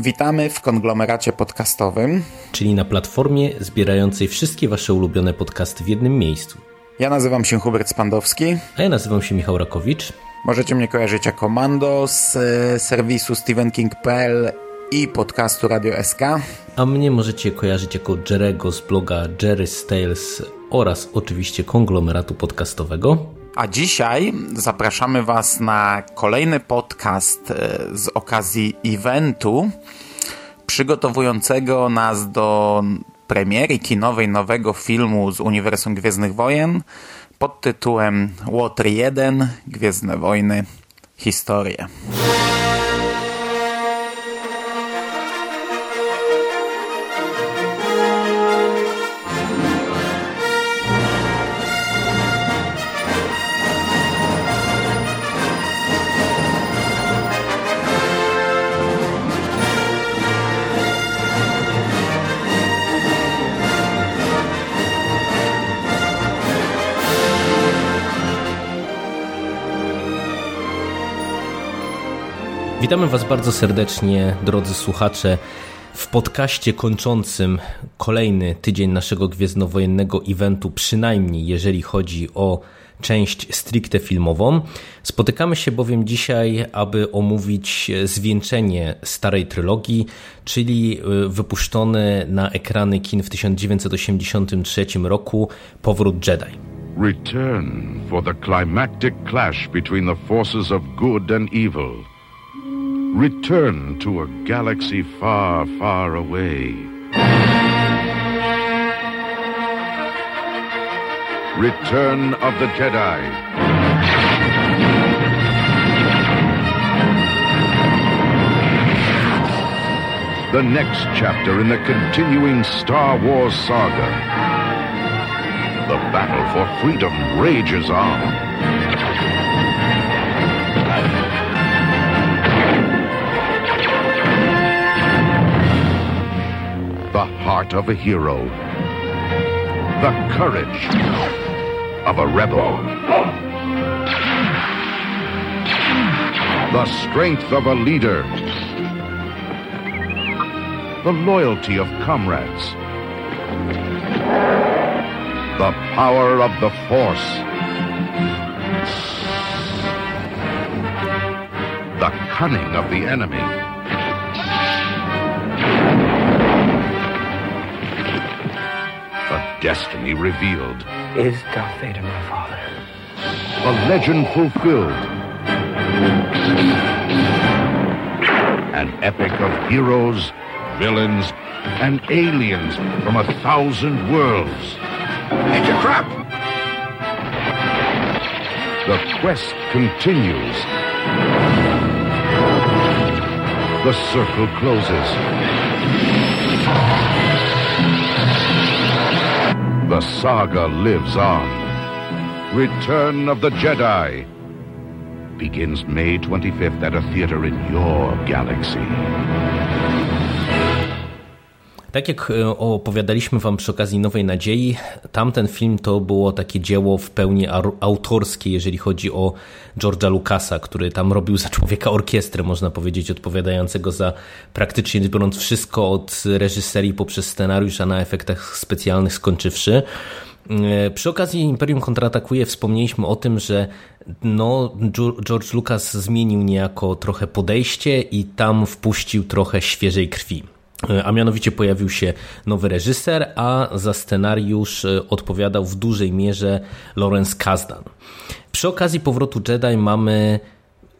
Witamy w konglomeracie podcastowym. Czyli na platformie zbierającej wszystkie wasze ulubione podcasty w jednym miejscu. Ja nazywam się Hubert Spandowski. A ja nazywam się Michał Rakowicz. Możecie mnie kojarzyć jako Mando z e, serwisu stevenking.pl i podcastu Radio SK. A mnie możecie kojarzyć jako Jerego z bloga Jerry's Tales oraz oczywiście konglomeratu podcastowego. A dzisiaj zapraszamy Was na kolejny podcast e, z okazji eventu przygotowującego nas do premiery kinowej nowego filmu z Uniwersum Gwiezdnych Wojen pod tytułem Łotr 1 Gwiezdne Wojny Historie. Witamy Was bardzo serdecznie, drodzy słuchacze, w podcaście kończącym kolejny tydzień naszego gwiezdnowojennego eventu, przynajmniej jeżeli chodzi o część stricte filmową. Spotykamy się bowiem dzisiaj, aby omówić zwieńczenie starej trylogii, czyli y, wypuszczony na ekrany kin w 1983 roku Powrót Jedi. Return for the climactic clash between the forces of good and evil. Return to a galaxy far, far away. Return of the Jedi. The next chapter in the continuing Star Wars saga. The battle for freedom rages on. The heart of a hero. The courage of a rebel. The strength of a leader. The loyalty of comrades. The power of the Force. The cunning of the enemy. Destiny revealed. Is Darth Vader my father? A legend fulfilled. An epic of heroes, villains, and aliens from a thousand worlds. It's a crap! The quest continues. The circle closes. The saga lives on. Return of the Jedi begins May 25th at a theater in your galaxy. Tak jak e, opowiadaliśmy Wam przy okazji Nowej Nadziei, tamten film to było takie dzieło w pełni autorskie, jeżeli chodzi o George'a Lucasa, który tam robił za człowieka orkiestrę, można powiedzieć, odpowiadającego za praktycznie biorąc wszystko od reżyserii poprzez scenariusz, a na efektach specjalnych skończywszy. E, przy okazji Imperium kontratakuje wspomnieliśmy o tym, że no, George Lucas zmienił niejako trochę podejście i tam wpuścił trochę świeżej krwi. E, a mianowicie pojawił się nowy reżyser, a za scenariusz e, odpowiadał w dużej mierze Lawrence Kasdan. Przy okazji powrotu Jedi mamy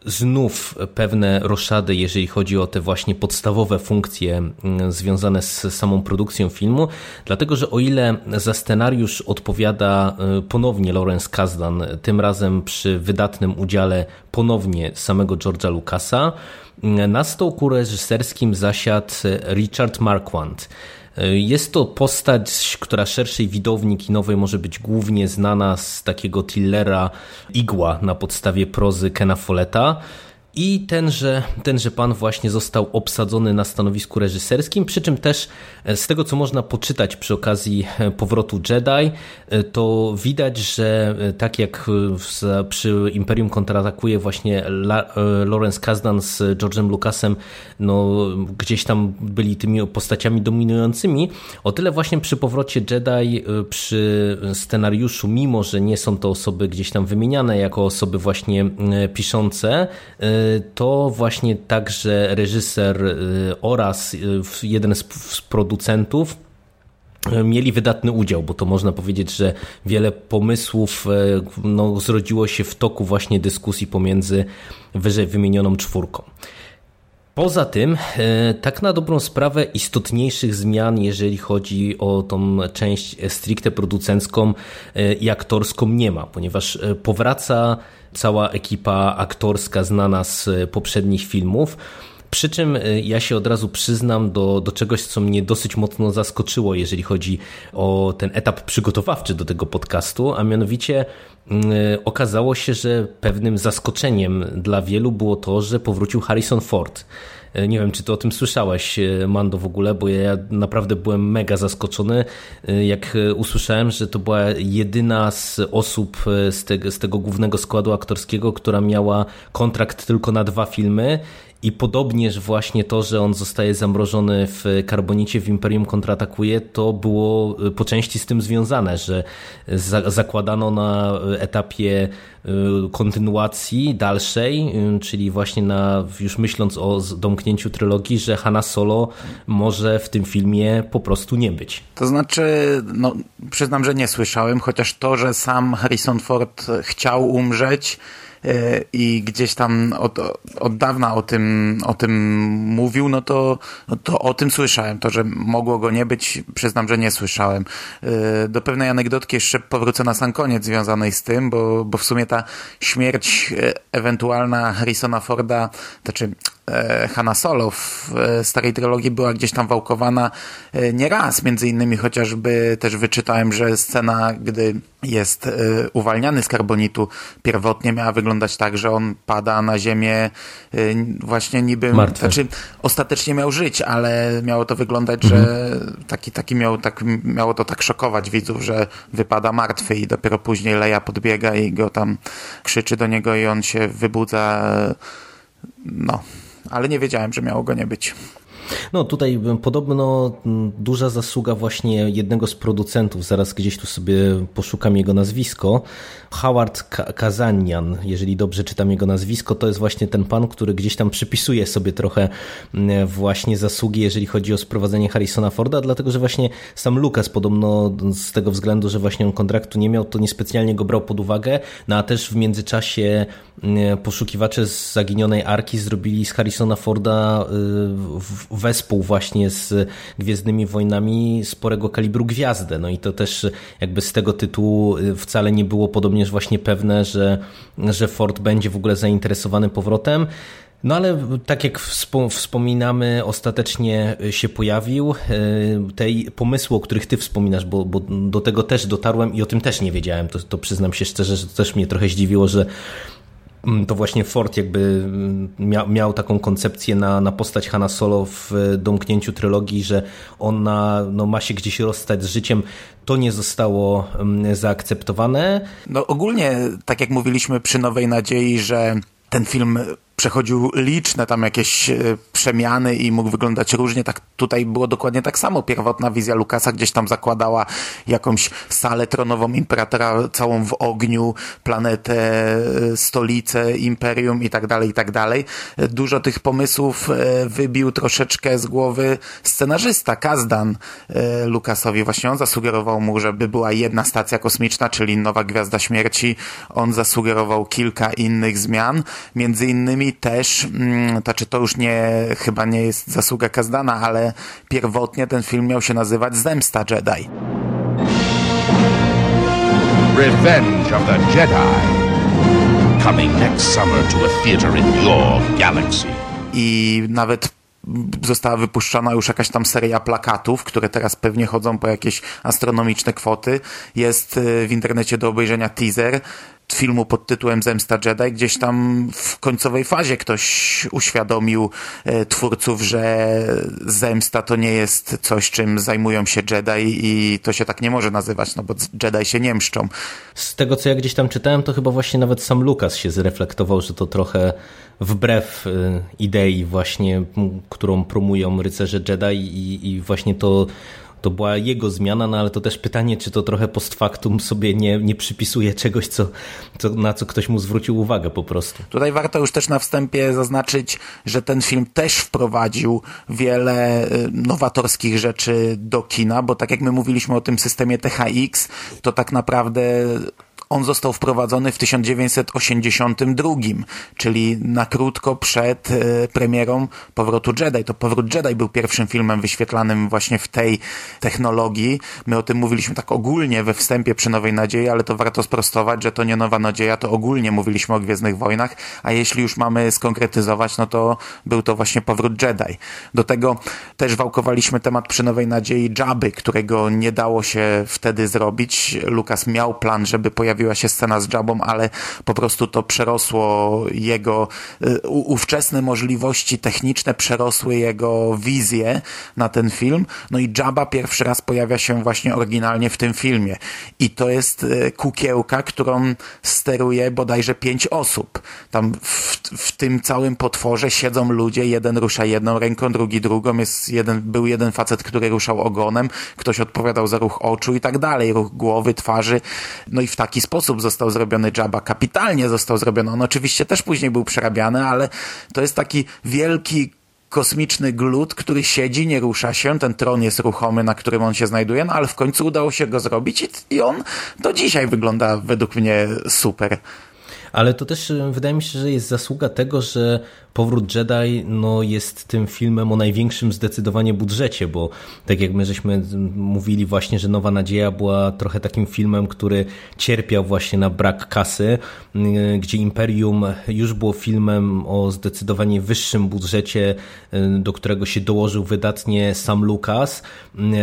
znów pewne roszady, jeżeli chodzi o te właśnie podstawowe funkcje mm, związane z samą produkcją filmu, dlatego że o ile za scenariusz odpowiada y, ponownie Lawrence Kasdan, tym razem przy wydatnym udziale ponownie samego George'a Lucasa, y, na stołku reżyserskim zasiadł Richard Marquand, jest to postać, która szerszej widowni kinowej może być głównie znana z takiego thrillera Igła na podstawie prozy Kena Folletta. I tenże, tenże pan właśnie został obsadzony na stanowisku reżyserskim, przy czym też e, z tego, co można poczytać przy okazji e, powrotu Jedi, e, to widać, że tak jak przy Imperium kontratakuje właśnie Lawrence Kasdan z George'em Lucasem, no gdzieś tam byli tymi postaciami dominującymi, o tyle właśnie przy powrocie Jedi, przy scenariuszu, mimo że nie są to osoby gdzieś tam wymieniane jako osoby właśnie piszące, to właśnie także reżyser y, oraz y, jeden z producentów y, mieli wydatny udział, bo to można powiedzieć, że wiele pomysłów no, zrodziło się w toku właśnie dyskusji pomiędzy wyżej wymienioną czwórką. Poza tym, tak na dobrą sprawę, istotniejszych zmian, jeżeli chodzi o tą część stricte producencką i aktorską, nie ma, ponieważ powraca cała ekipa aktorska znana z poprzednich filmów. Przy czym y, ja się od razu przyznam do, do czegoś, co mnie dosyć mocno zaskoczyło, jeżeli chodzi o ten etap przygotowawczy do tego podcastu, a mianowicie y, okazało się, że pewnym zaskoczeniem dla wielu było to, że powrócił Harrison Ford. E, nie wiem, czy ty o tym słyszałeś, Mando, w ogóle, bo ja naprawdę byłem mega zaskoczony, jak usłyszałem, że to była jedyna z osób z tego, z tego głównego składu aktorskiego, która miała kontrakt tylko na dwa filmy i podobnież właśnie to, że on zostaje zamrożony w karbonicie w Imperium kontratakuje, to było po części z tym związane, że zakładano na etapie y, kontynuacji dalszej, y, czyli właśnie na, już myśląc o domknięciu trylogii, że Hanna Solo może w tym filmie po prostu nie być. To znaczy, no, przyznam, że nie słyszałem, chociaż to, że sam Harrison Ford chciał umrzeć, i gdzieś tam od, od dawna o tym, o tym mówił, no to, no to o tym słyszałem. To, że mogło go nie być, przyznam, że nie słyszałem. E, do pewnej anegdotki jeszcze powrócę na sam koniec związanej z tym, bo, bo w sumie ta śmierć e, ewentualna Harrisona Forda, znaczy Hanna Solo w starej trylogii była gdzieś tam wałkowana nieraz, między innymi chociażby też wyczytałem, że scena, gdy jest uwalniany z karbonitu pierwotnie miała wyglądać tak, że on pada na ziemię właśnie niby... Martwy. Znaczy, ostatecznie miał żyć, ale miało to wyglądać, mhm. że taki, taki miał, tak, miało to tak szokować widzów, że wypada martwy i dopiero później Leja podbiega i go tam krzyczy do niego i on się wybudza. No, ale nie wiedziałem, że miało go nie być. No tutaj podobno duża zasługa właśnie jednego z producentów, zaraz gdzieś tu sobie poszukam jego nazwisko, Howard Kazanian, jeżeli dobrze czytam jego nazwisko, to jest właśnie ten pan, który gdzieś tam przypisuje sobie trochę właśnie zasługi, jeżeli chodzi o sprowadzenie Harrisona Forda, dlatego że właśnie sam Lucas podobno z tego względu, że właśnie on kontraktu nie miał, to niespecjalnie go brał pod uwagę, no a też w międzyczasie poszukiwacze z zaginionej Arki zrobili z Harrisona Forda y, wespół właśnie z Gwiezdnymi Wojnami sporego kalibru gwiazdę. No i to też jakby z tego tytułu y, wcale nie było podobnież właśnie pewne, że, że Ford będzie w ogóle zainteresowany powrotem. No ale tak jak wspominamy, ostatecznie się pojawił. Y, te pomysły, o których ty wspominasz, bo, bo, do tego też dotarłem i o tym też nie wiedziałem, to, to przyznam się szczerze, że to też mnie trochę zdziwiło, że to właśnie Ford jakby mm, miał, miał taką koncepcję na, na postać Hanna Solo w domknięciu trylogii, że ona no, ma się gdzieś rozstać z życiem. To nie zostało mm, zaakceptowane. No ogólnie, tak jak mówiliśmy przy Nowej Nadziei, że ten film przechodził liczne tam jakieś e, przemiany i mógł wyglądać różnie. Tak tutaj było dokładnie tak samo. Pierwotna wizja Lukasa gdzieś tam zakładała jakąś salę tronową imperatora całą w ogniu, planetę, e, stolicę, imperium i tak dalej, i tak dalej. Dużo tych pomysłów e, wybił troszeczkę z głowy scenarzysta Kazdan Lukasowi. Właśnie on zasugerował mu, żeby była jedna stacja kosmiczna, czyli Nowa Gwiazda Śmierci. On zasugerował kilka innych zmian, między innymi też, mm, znaczy to już nie, chyba nie jest zasługa Kazdana, ale pierwotnie ten film miał się nazywać Zemsta Jedi. Revenge of the Jedi. Coming next summer to a theater in your galaxy. I nawet została wypuszczona już jakaś tam seria plakatów, które teraz pewnie chodzą po jakieś astronomiczne kwoty. Jest y, w internecie do obejrzenia teaser filmu pod tytułem Zemsta Jedi, gdzieś tam w końcowej fazie ktoś uświadomił e, twórców, że zemsta to nie jest coś, czym zajmują się Jedi i to się tak nie może nazywać, no bo Jedi się nie mszczą. Z tego, co ja gdzieś tam czytałem, to chyba właśnie nawet sam Lukas się zreflektował, że to trochę wbrew e, idei właśnie, którą promują rycerze Jedi i, i właśnie to to była jego zmiana, no ale to też pytanie, czy to trochę post factum sobie nie, nie przypisuje czegoś, co, co, na co ktoś mu zwrócił uwagę po prostu. Tutaj warto już też na wstępie zaznaczyć, że ten film też wprowadził wiele y, nowatorskich rzeczy do kina, bo tak jak my mówiliśmy o tym systemie THX, to tak naprawdę on został wprowadzony w 1982, czyli na krótko przed e, premierą Powrotu Jedi. To Powrót Jedi był pierwszym filmem wyświetlanym właśnie w tej technologii. My o tym mówiliśmy tak ogólnie we wstępie przy Nowej Nadziei, ale to warto sprostować, że to nie Nowa Nadzieja, to ogólnie mówiliśmy o Gwiezdnych Wojnach, a jeśli już mamy skonkretyzować, no to był to właśnie Powrót Jedi. Do tego też wałkowaliśmy temat przy Nowej Nadziei Jabby, którego nie dało się wtedy zrobić. Lukas miał plan, żeby pojawić pojawiła się scena z Jabą, ale po prostu to przerosło jego y, ówczesne możliwości techniczne, przerosły jego wizję na ten film. No i Jabba pierwszy raz pojawia się właśnie oryginalnie w tym filmie. I to jest y, kukiełka, którą steruje bodajże pięć osób. Tam w, w tym całym potworze siedzą ludzie, jeden rusza jedną ręką, drugi drugą. Jest jeden, był jeden facet, który ruszał ogonem, ktoś odpowiadał za ruch oczu i tak dalej, ruch głowy, twarzy. No i w taki sposób został zrobiony Jabba, kapitalnie został zrobiony. On oczywiście też później był przerabiany, ale to jest taki wielki kosmiczny glut, który siedzi, nie rusza się, ten tron jest ruchomy, na którym on się znajduje, no ale w końcu udało się go zrobić i on do dzisiaj wygląda według mnie super. Ale to też e, wydaje mi się, że jest zasługa tego, że Powrót Jedi no, jest tym filmem o największym zdecydowanie budżecie, bo tak jak my żeśmy mówili właśnie, że Nowa Nadzieja była trochę takim filmem, który cierpiał właśnie na brak kasy, gdzie Imperium już było filmem o zdecydowanie wyższym budżecie, do którego się dołożył wydatnie sam Lucas,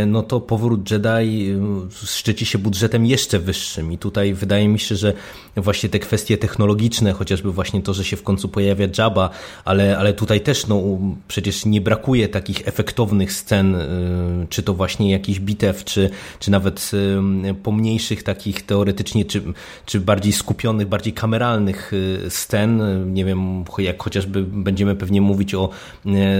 no to Powrót Jedi szczyci się budżetem jeszcze wyższym. I tutaj wydaje mi się, że właśnie te kwestie technologiczne, chociażby właśnie to, że się w końcu pojawia Jabba, ale, ale tutaj też no, przecież nie brakuje takich efektownych scen, y, czy to właśnie jakiś bitew, czy, czy nawet y, pomniejszych takich teoretycznie, czy, czy bardziej skupionych, bardziej kameralnych y, scen. Nie wiem, jak chociażby będziemy pewnie mówić o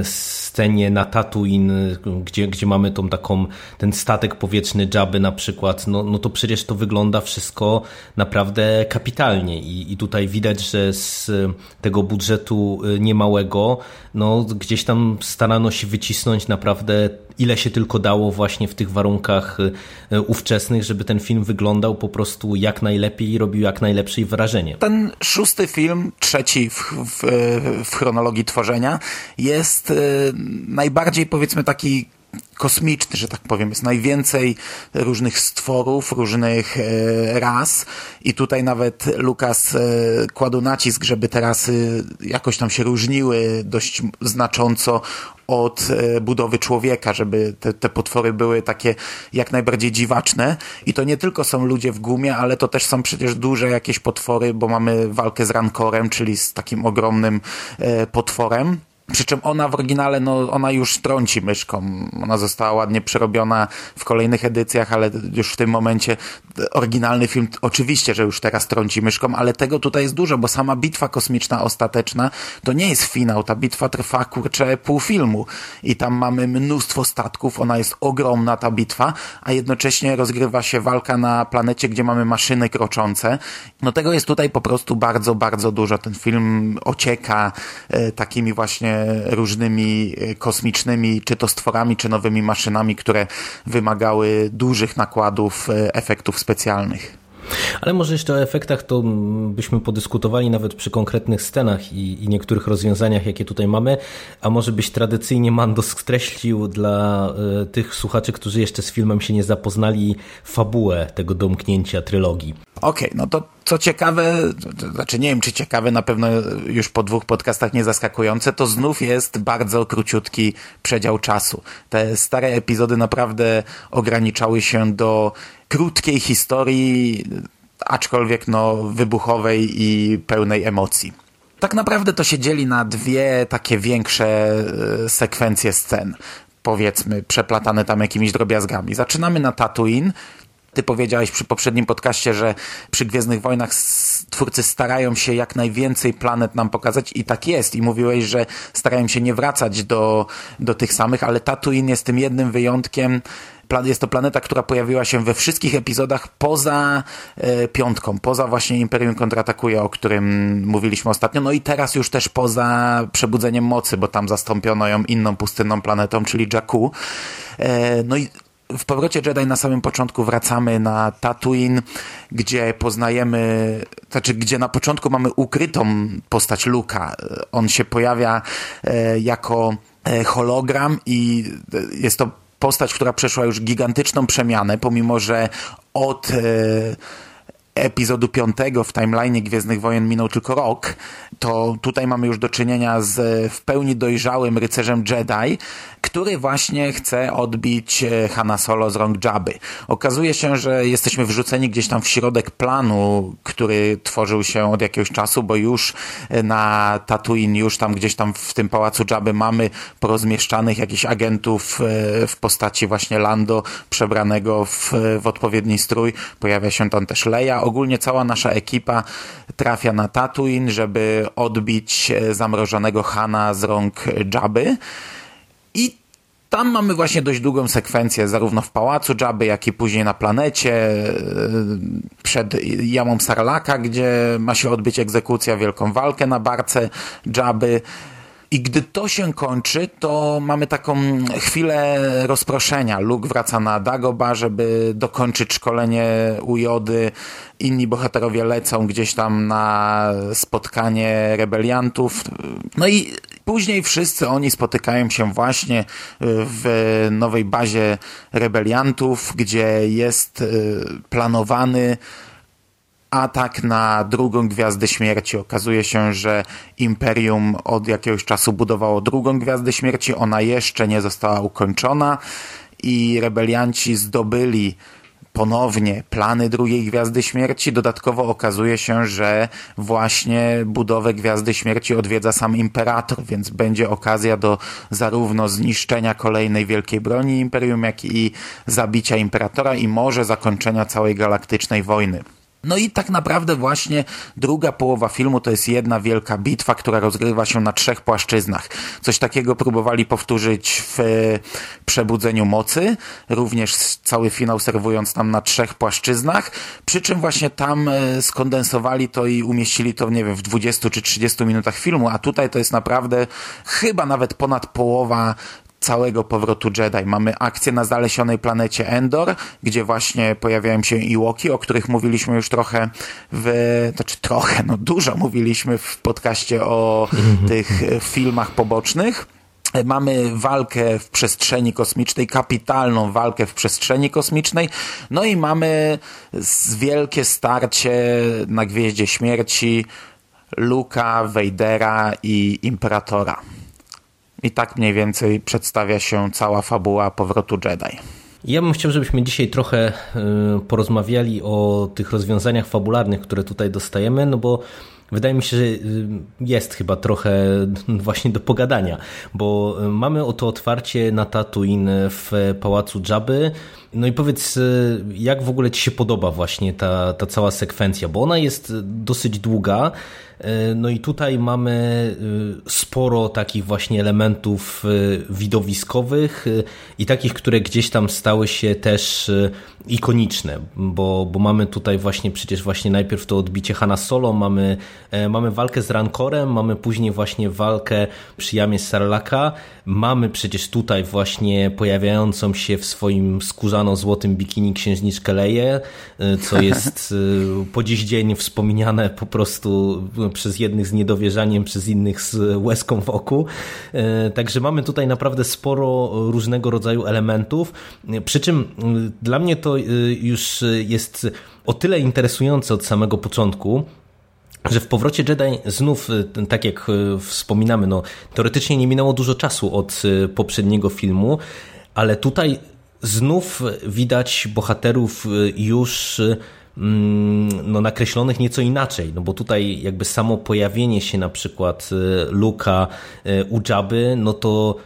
scenie na Tatooine, gdzie, gdzie mamy tą taką, ten statek powietrzny Jabby na przykład, no, no to przecież to wygląda wszystko naprawdę kapitalnie i, i tutaj widać, że z tego budżetu niemałego, no gdzieś tam starano się wycisnąć naprawdę ile się tylko dało właśnie w tych warunkach y, ówczesnych, żeby ten film wyglądał po prostu jak najlepiej i robił jak najlepsze wrażenie. Ten szósty film, trzeci w, w, w chronologii tworzenia, jest y, najbardziej powiedzmy taki kosmiczny, że tak powiem. Jest najwięcej różnych stworów, różnych e, ras i tutaj nawet Lukas e, kładł nacisk, żeby te rasy jakoś tam się różniły dość znacząco od e, budowy człowieka, żeby te, te potwory były takie jak najbardziej dziwaczne. I to nie tylko są ludzie w gumie, ale to też są przecież duże jakieś potwory, bo mamy walkę z Rankorem, czyli z takim ogromnym potworem. Przy czym ona w oryginale, no ona już trąci myszką. Ona została ładnie przerobiona w kolejnych edycjach, ale już w tym momencie oryginalny film oczywiście, że już teraz trąci myszką, ale tego tutaj jest dużo, bo sama bitwa kosmiczna ostateczna to nie jest finał. Ta bitwa trwa kurczę pół filmu i tam mamy mnóstwo statków. Ona jest ogromna ta bitwa, a jednocześnie rozgrywa się walka na planecie, gdzie mamy maszyny kroczące. No tego jest tutaj po prostu bardzo, bardzo dużo. Ten film ocieka e, takimi właśnie różnymi e, kosmicznymi, czy to stworami, czy nowymi maszynami, które wymagały dużych nakładów e, efektów specjalnych. Ale może jeszcze o efektach to byśmy podyskutowali nawet przy konkretnych scenach i, i, niektórych rozwiązaniach, jakie tutaj mamy, a może byś tradycyjnie Mando skreślił dla y, tych słuchaczy, którzy jeszcze z filmem się nie zapoznali, fabułę tego domknięcia trylogii. Okej, okay, no to co ciekawe, to znaczy nie wiem czy ciekawe, na pewno już po dwóch podcastach nie zaskakujące, to znów jest bardzo króciutki przedział czasu. Te stare epizody naprawdę ograniczały się do krótkiej historii, aczkolwiek no wybuchowej i pełnej emocji. Tak naprawdę to się dzieli na dwie takie większe e, sekwencje scen powiedzmy, przeplatane tam jakimiś drobiazgami. Zaczynamy na Tatooine, ty powiedziałeś przy poprzednim podcaście, że przy Gwiezdnych Wojnach twórcy starają się jak najwięcej planet nam pokazać i tak jest. I mówiłeś, że starają się nie wracać do, do tych samych, ale Tatooine jest tym jednym wyjątkiem. Jest to planeta, która pojawiła się we wszystkich epizodach poza e, piątką, poza właśnie Imperium kontratakuje, o którym mówiliśmy ostatnio. No i teraz już też poza Przebudzeniem Mocy, bo tam zastąpiono ją inną pustynną planetą, czyli Jakku. E, no i w powrocie Jedi na samym początku wracamy na Tatooine, gdzie poznajemy, znaczy gdzie na początku mamy ukrytą postać Luka. On się pojawia e, jako hologram i jest to postać, która przeszła już gigantyczną przemianę, pomimo że od e, epizodu piątego w timeline Gwiezdnych Wojen minął tylko rok, to tutaj mamy już do czynienia z w pełni dojrzałym rycerzem Jedi, który właśnie chce odbić e, Hanna Solo z rąk Jabby. Okazuje się, że jesteśmy wrzuceni gdzieś tam w środek planu, który tworzył się od jakiegoś czasu, bo już e, na Tatooine, już tam gdzieś tam w tym pałacu Jabby mamy porozmieszczanych jakichś agentów e, w postaci właśnie Lando przebranego w, w odpowiedni strój. Pojawia się tam też Leia. Ogólnie cała nasza ekipa trafia na Tatooine, żeby odbić zamrożonego Hana z rąk Jabby. I tam mamy właśnie dość długą sekwencję, zarówno w pałacu Jabby, jak i później na planecie, e, przed jamą Sarlaka, gdzie ma się odbyć egzekucja, wielką walkę na barce Jabby. I gdy to się kończy, to mamy taką chwilę rozproszenia. Luke wraca na Dagoba, żeby dokończyć szkolenie u Jody. Inni bohaterowie lecą gdzieś tam na spotkanie rebeliantów. No i później wszyscy oni spotykają się właśnie w nowej bazie rebeliantów, gdzie jest y, planowany atak na drugą Gwiazdę Śmierci. Okazuje się, że Imperium od jakiegoś czasu budowało drugą Gwiazdę Śmierci, ona jeszcze nie została ukończona i rebelianci zdobyli ponownie plany drugiej Gwiazdy Śmierci. Dodatkowo okazuje się, że właśnie budowę Gwiazdy Śmierci odwiedza sam Imperator, więc będzie okazja do zarówno zniszczenia kolejnej wielkiej broni Imperium, jak i zabicia Imperatora i może zakończenia całej galaktycznej wojny. No i tak naprawdę właśnie druga połowa filmu to jest jedna wielka bitwa, która rozgrywa się na trzech płaszczyznach. Coś takiego próbowali powtórzyć w Przebudzeniu Mocy, również cały finał serwując nam na trzech płaszczyznach, przy czym właśnie tam e, skondensowali to i umieścili to, nie wiem, w 20 czy 30 minutach filmu, a tutaj to jest naprawdę chyba nawet ponad połowa całego powrotu Jedi. Mamy akcję na zalesionej planecie Endor, gdzie właśnie pojawiają się Iwoki, o których mówiliśmy już trochę w, znaczy trochę, no dużo mówiliśmy w podcaście o tych filmach pobocznych. Mamy walkę w przestrzeni kosmicznej, kapitalną walkę w przestrzeni kosmicznej, no i mamy wielkie starcie na Gwieździe Śmierci Luka, Vadera i Imperatora. I tak mniej więcej przedstawia się cała fabuła powrotu Jedi. Ja bym chciał, żebyśmy dzisiaj trochę y, porozmawiali o tych rozwiązaniach fabularnych, które tutaj dostajemy, no bo wydaje mi się, że y, jest chyba trochę właśnie do pogadania, bo y, mamy oto otwarcie na Tatooine w pałacu Jabby. No i powiedz, jak w ogóle Ci się podoba właśnie ta, ta cała sekwencja, bo ona jest dosyć długa, E, no i tutaj mamy e, sporo takich właśnie elementów e, widowiskowych i takich, które gdzieś tam stały się też ikoniczne, bo, bo mamy tutaj właśnie przecież właśnie najpierw to odbicie Hanna Solo, mamy, mamy walkę z Rankorem, mamy później właśnie walkę przy jamie Sarlaka, mamy przecież tutaj właśnie pojawiającą się w swoim skórzano-złotym bikini księżniczkę Leję, co jest po dziś dzień wspomniane po prostu przez jednych z niedowierzaniem, przez innych z łezką w oku. E, także mamy tutaj naprawdę sporo różnego rodzaju elementów, przy czym dla mnie to już jest o tyle interesujące od samego początku, że w powrocie Jedi znów, e, tak jak wspominamy, no, teoretycznie nie minęło dużo czasu od poprzedniego filmu, ale tutaj znów widać bohaterów już Mm, no, nakreślonych nieco inaczej, no bo tutaj jakby samo pojawienie się na przykład y, Luka y, u Jabby, no to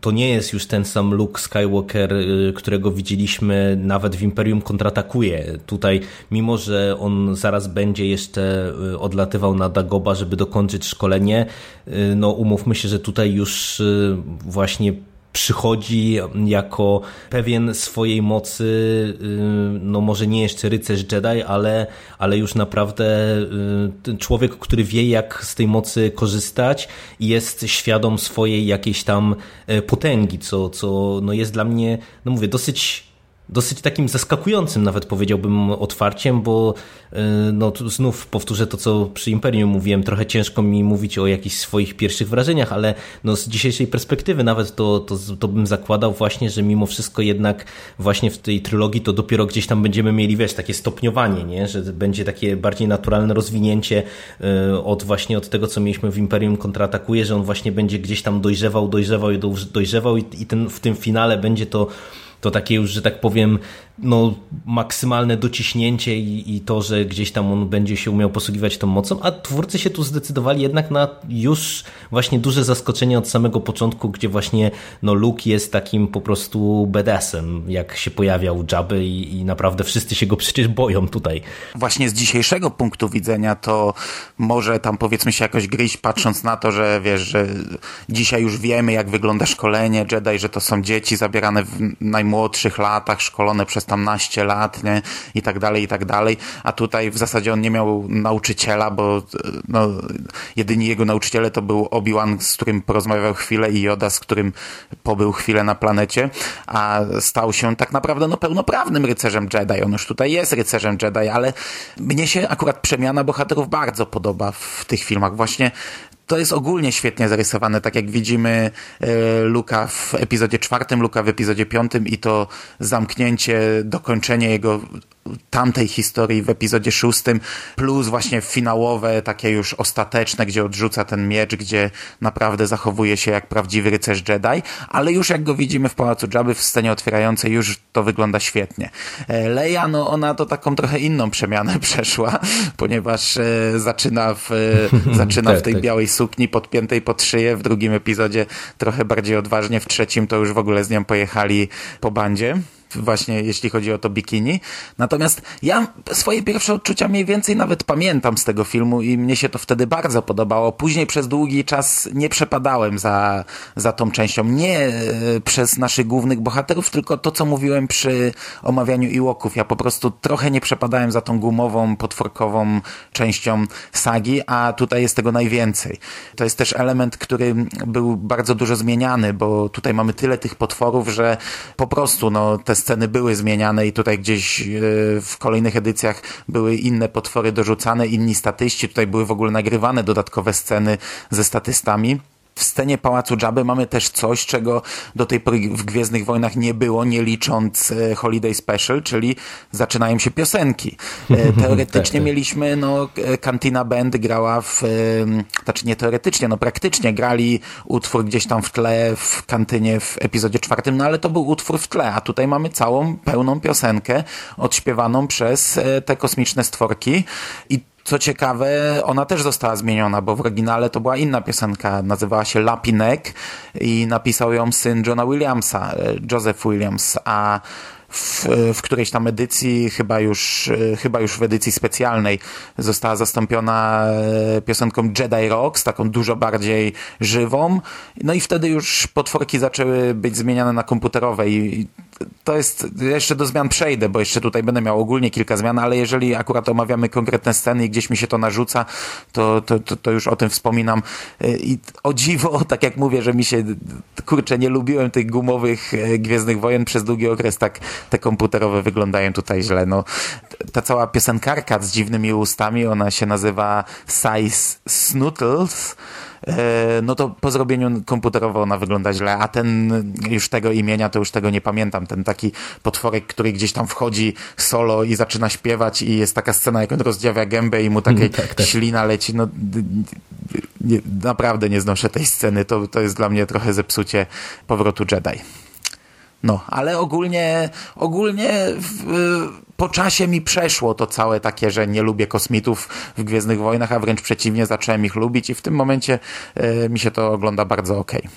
to nie jest już ten sam Luke Skywalker, y, którego widzieliśmy nawet w Imperium kontratakuje. Tutaj, mimo że on zaraz będzie jeszcze odlatywał na Dagoba, żeby dokończyć szkolenie, no umówmy się, że tutaj już właśnie przychodzi jako pewien swojej mocy, y, no może nie jeszcze rycerz Jedi, ale, ale już naprawdę y, człowiek, który wie jak z tej mocy korzystać i jest świadom swojej jakiejś tam y, potęgi, co, co no jest dla mnie, no mówię, dosyć dosyć takim zaskakującym nawet powiedziałbym otwarciem, bo y, no, znów powtórzę to, co przy Imperium mówiłem, trochę ciężko mi mówić o jakichś swoich pierwszych wrażeniach, ale no, z dzisiejszej perspektywy nawet to, to, to bym zakładał właśnie, że mimo wszystko jednak właśnie w tej trylogii to dopiero gdzieś tam będziemy mieli, wiesz, takie stopniowanie, nie? że będzie takie bardziej naturalne rozwinięcie y, od właśnie od tego, co mieliśmy w Imperium kontratakuje, że on właśnie będzie gdzieś tam dojrzewał, dojrzewał i dojrzewał i, i ten, w tym finale będzie to to takie już, że tak powiem, no, maksymalne dociśnięcie i, i, to, że gdzieś tam on będzie się umiał posługiwać tą mocą, a twórcy się tu zdecydowali jednak na już właśnie duże zaskoczenie od samego początku, gdzie właśnie no, Luke jest takim po prostu bedesem, jak się pojawiał Jabby i, i naprawdę wszyscy się go przecież boją tutaj. Właśnie z dzisiejszego punktu widzenia to może tam powiedzmy się jakoś gryźć patrząc na to, że wiesz, że dzisiaj już wiemy jak wygląda szkolenie Jedi, że to są dzieci zabierane w najmłodszych latach, szkolone przez tam naście lat, nie? I tak dalej, i tak dalej. A tutaj w zasadzie on nie miał nauczyciela, bo no, jedyni jego nauczyciele to był Obi-Wan, z którym porozmawiał chwilę i Yoda, z którym pobył chwilę na planecie, a stał się tak naprawdę no, pełnoprawnym rycerzem Jedi. On już tutaj jest rycerzem Jedi, ale mnie się akurat przemiana bohaterów bardzo podoba w tych filmach. Właśnie to jest ogólnie świetnie zarysowane, tak jak widzimy e, Luka w epizodzie czwartym, Luka w epizodzie piątym i to zamknięcie, dokończenie jego tamtej historii w epizodzie szóstym, plus właśnie finałowe, takie już ostateczne, gdzie odrzuca ten miecz, gdzie naprawdę zachowuje się jak prawdziwy rycerz Jedi, ale już jak go widzimy w Pałacu Jabby w scenie otwierającej, już to wygląda świetnie. E, Leia, no ona to taką trochę inną przemianę przeszła, ponieważ e, zaczyna w, e, zaczyna w tak, tej tak. białej sukni podpiętej pod szyję, w drugim epizodzie trochę bardziej odważnie, w trzecim to już w ogóle z nią pojechali po bandzie właśnie jeśli chodzi o to bikini. Natomiast ja swoje pierwsze odczucia mniej więcej nawet pamiętam z tego filmu i mnie się to wtedy bardzo podobało. Później przez długi czas nie przepadałem za, za tą częścią. Nie e, przez naszych głównych bohaterów, tylko to, co mówiłem przy omawianiu Iłoków. Ja po prostu trochę nie przepadałem za tą gumową, potworkową częścią sagi, a tutaj jest tego najwięcej. To jest też element, który był bardzo dużo zmieniany, bo tutaj mamy tyle tych potworów, że po prostu no, te sceny były zmieniane i tutaj gdzieś e, w kolejnych edycjach były inne potwory dorzucane, inni statyści, tutaj były w ogóle nagrywane dodatkowe sceny ze statystami w scenie Pałacu Jabby mamy też coś, czego do tej pory w Gwiezdnych Wojnach nie było, nie licząc e, Holiday Special, czyli zaczynają się piosenki. E, teoretycznie tak, tak. mieliśmy, no, Cantina Band grała w, znaczy nie teoretycznie, no praktycznie grali utwór gdzieś tam w tle, w kantynie w epizodzie czwartym, no ale to był utwór w tle, a tutaj mamy całą pełną piosenkę odśpiewaną przez e, te kosmiczne stworki i co ciekawe, ona też została zmieniona, bo w oryginale to była inna piosenka, nazywała się Lapinek i napisał ją syn Johna Williamsa, e, Joseph Williams, a w, w którejś tam edycji, chyba już, chyba już w edycji specjalnej, została zastąpiona e, piosenką Jedi Rocks, taką dużo bardziej żywą. No i wtedy już potworki zaczęły być zmieniane na komputerowe i to jest, jeszcze do zmian przejdę, bo jeszcze tutaj będę miał ogólnie kilka zmian, ale jeżeli akurat omawiamy konkretne sceny i gdzieś mi się to narzuca, to, to, to, to już o tym wspominam. E, I o dziwo, tak jak mówię, że mi się, kurczę, nie lubiłem tych gumowych e, Gwiezdnych Wojen przez długi okres, tak te komputerowe wyglądają tutaj źle. No, ta cała piosenkarka z dziwnymi ustami, ona się nazywa Size Snootles, no to po zrobieniu komputerowo ona wygląda źle, a ten już tego imienia to już tego nie pamiętam. Ten taki potworek, który gdzieś tam wchodzi solo i zaczyna śpiewać i jest taka scena, jak on rozdziawia gębę i mu takiej tak, tak. ślina leci. No nie, naprawdę nie znoszę tej sceny. To, to jest dla mnie trochę zepsucie powrotu Jedi. No, ale ogólnie, ogólnie w, po czasie mi przeszło to całe takie, że nie lubię kosmitów w Gwiezdnych Wojnach, a wręcz przeciwnie, zacząłem ich lubić i w tym momencie y, mi się to ogląda bardzo okej. Okay.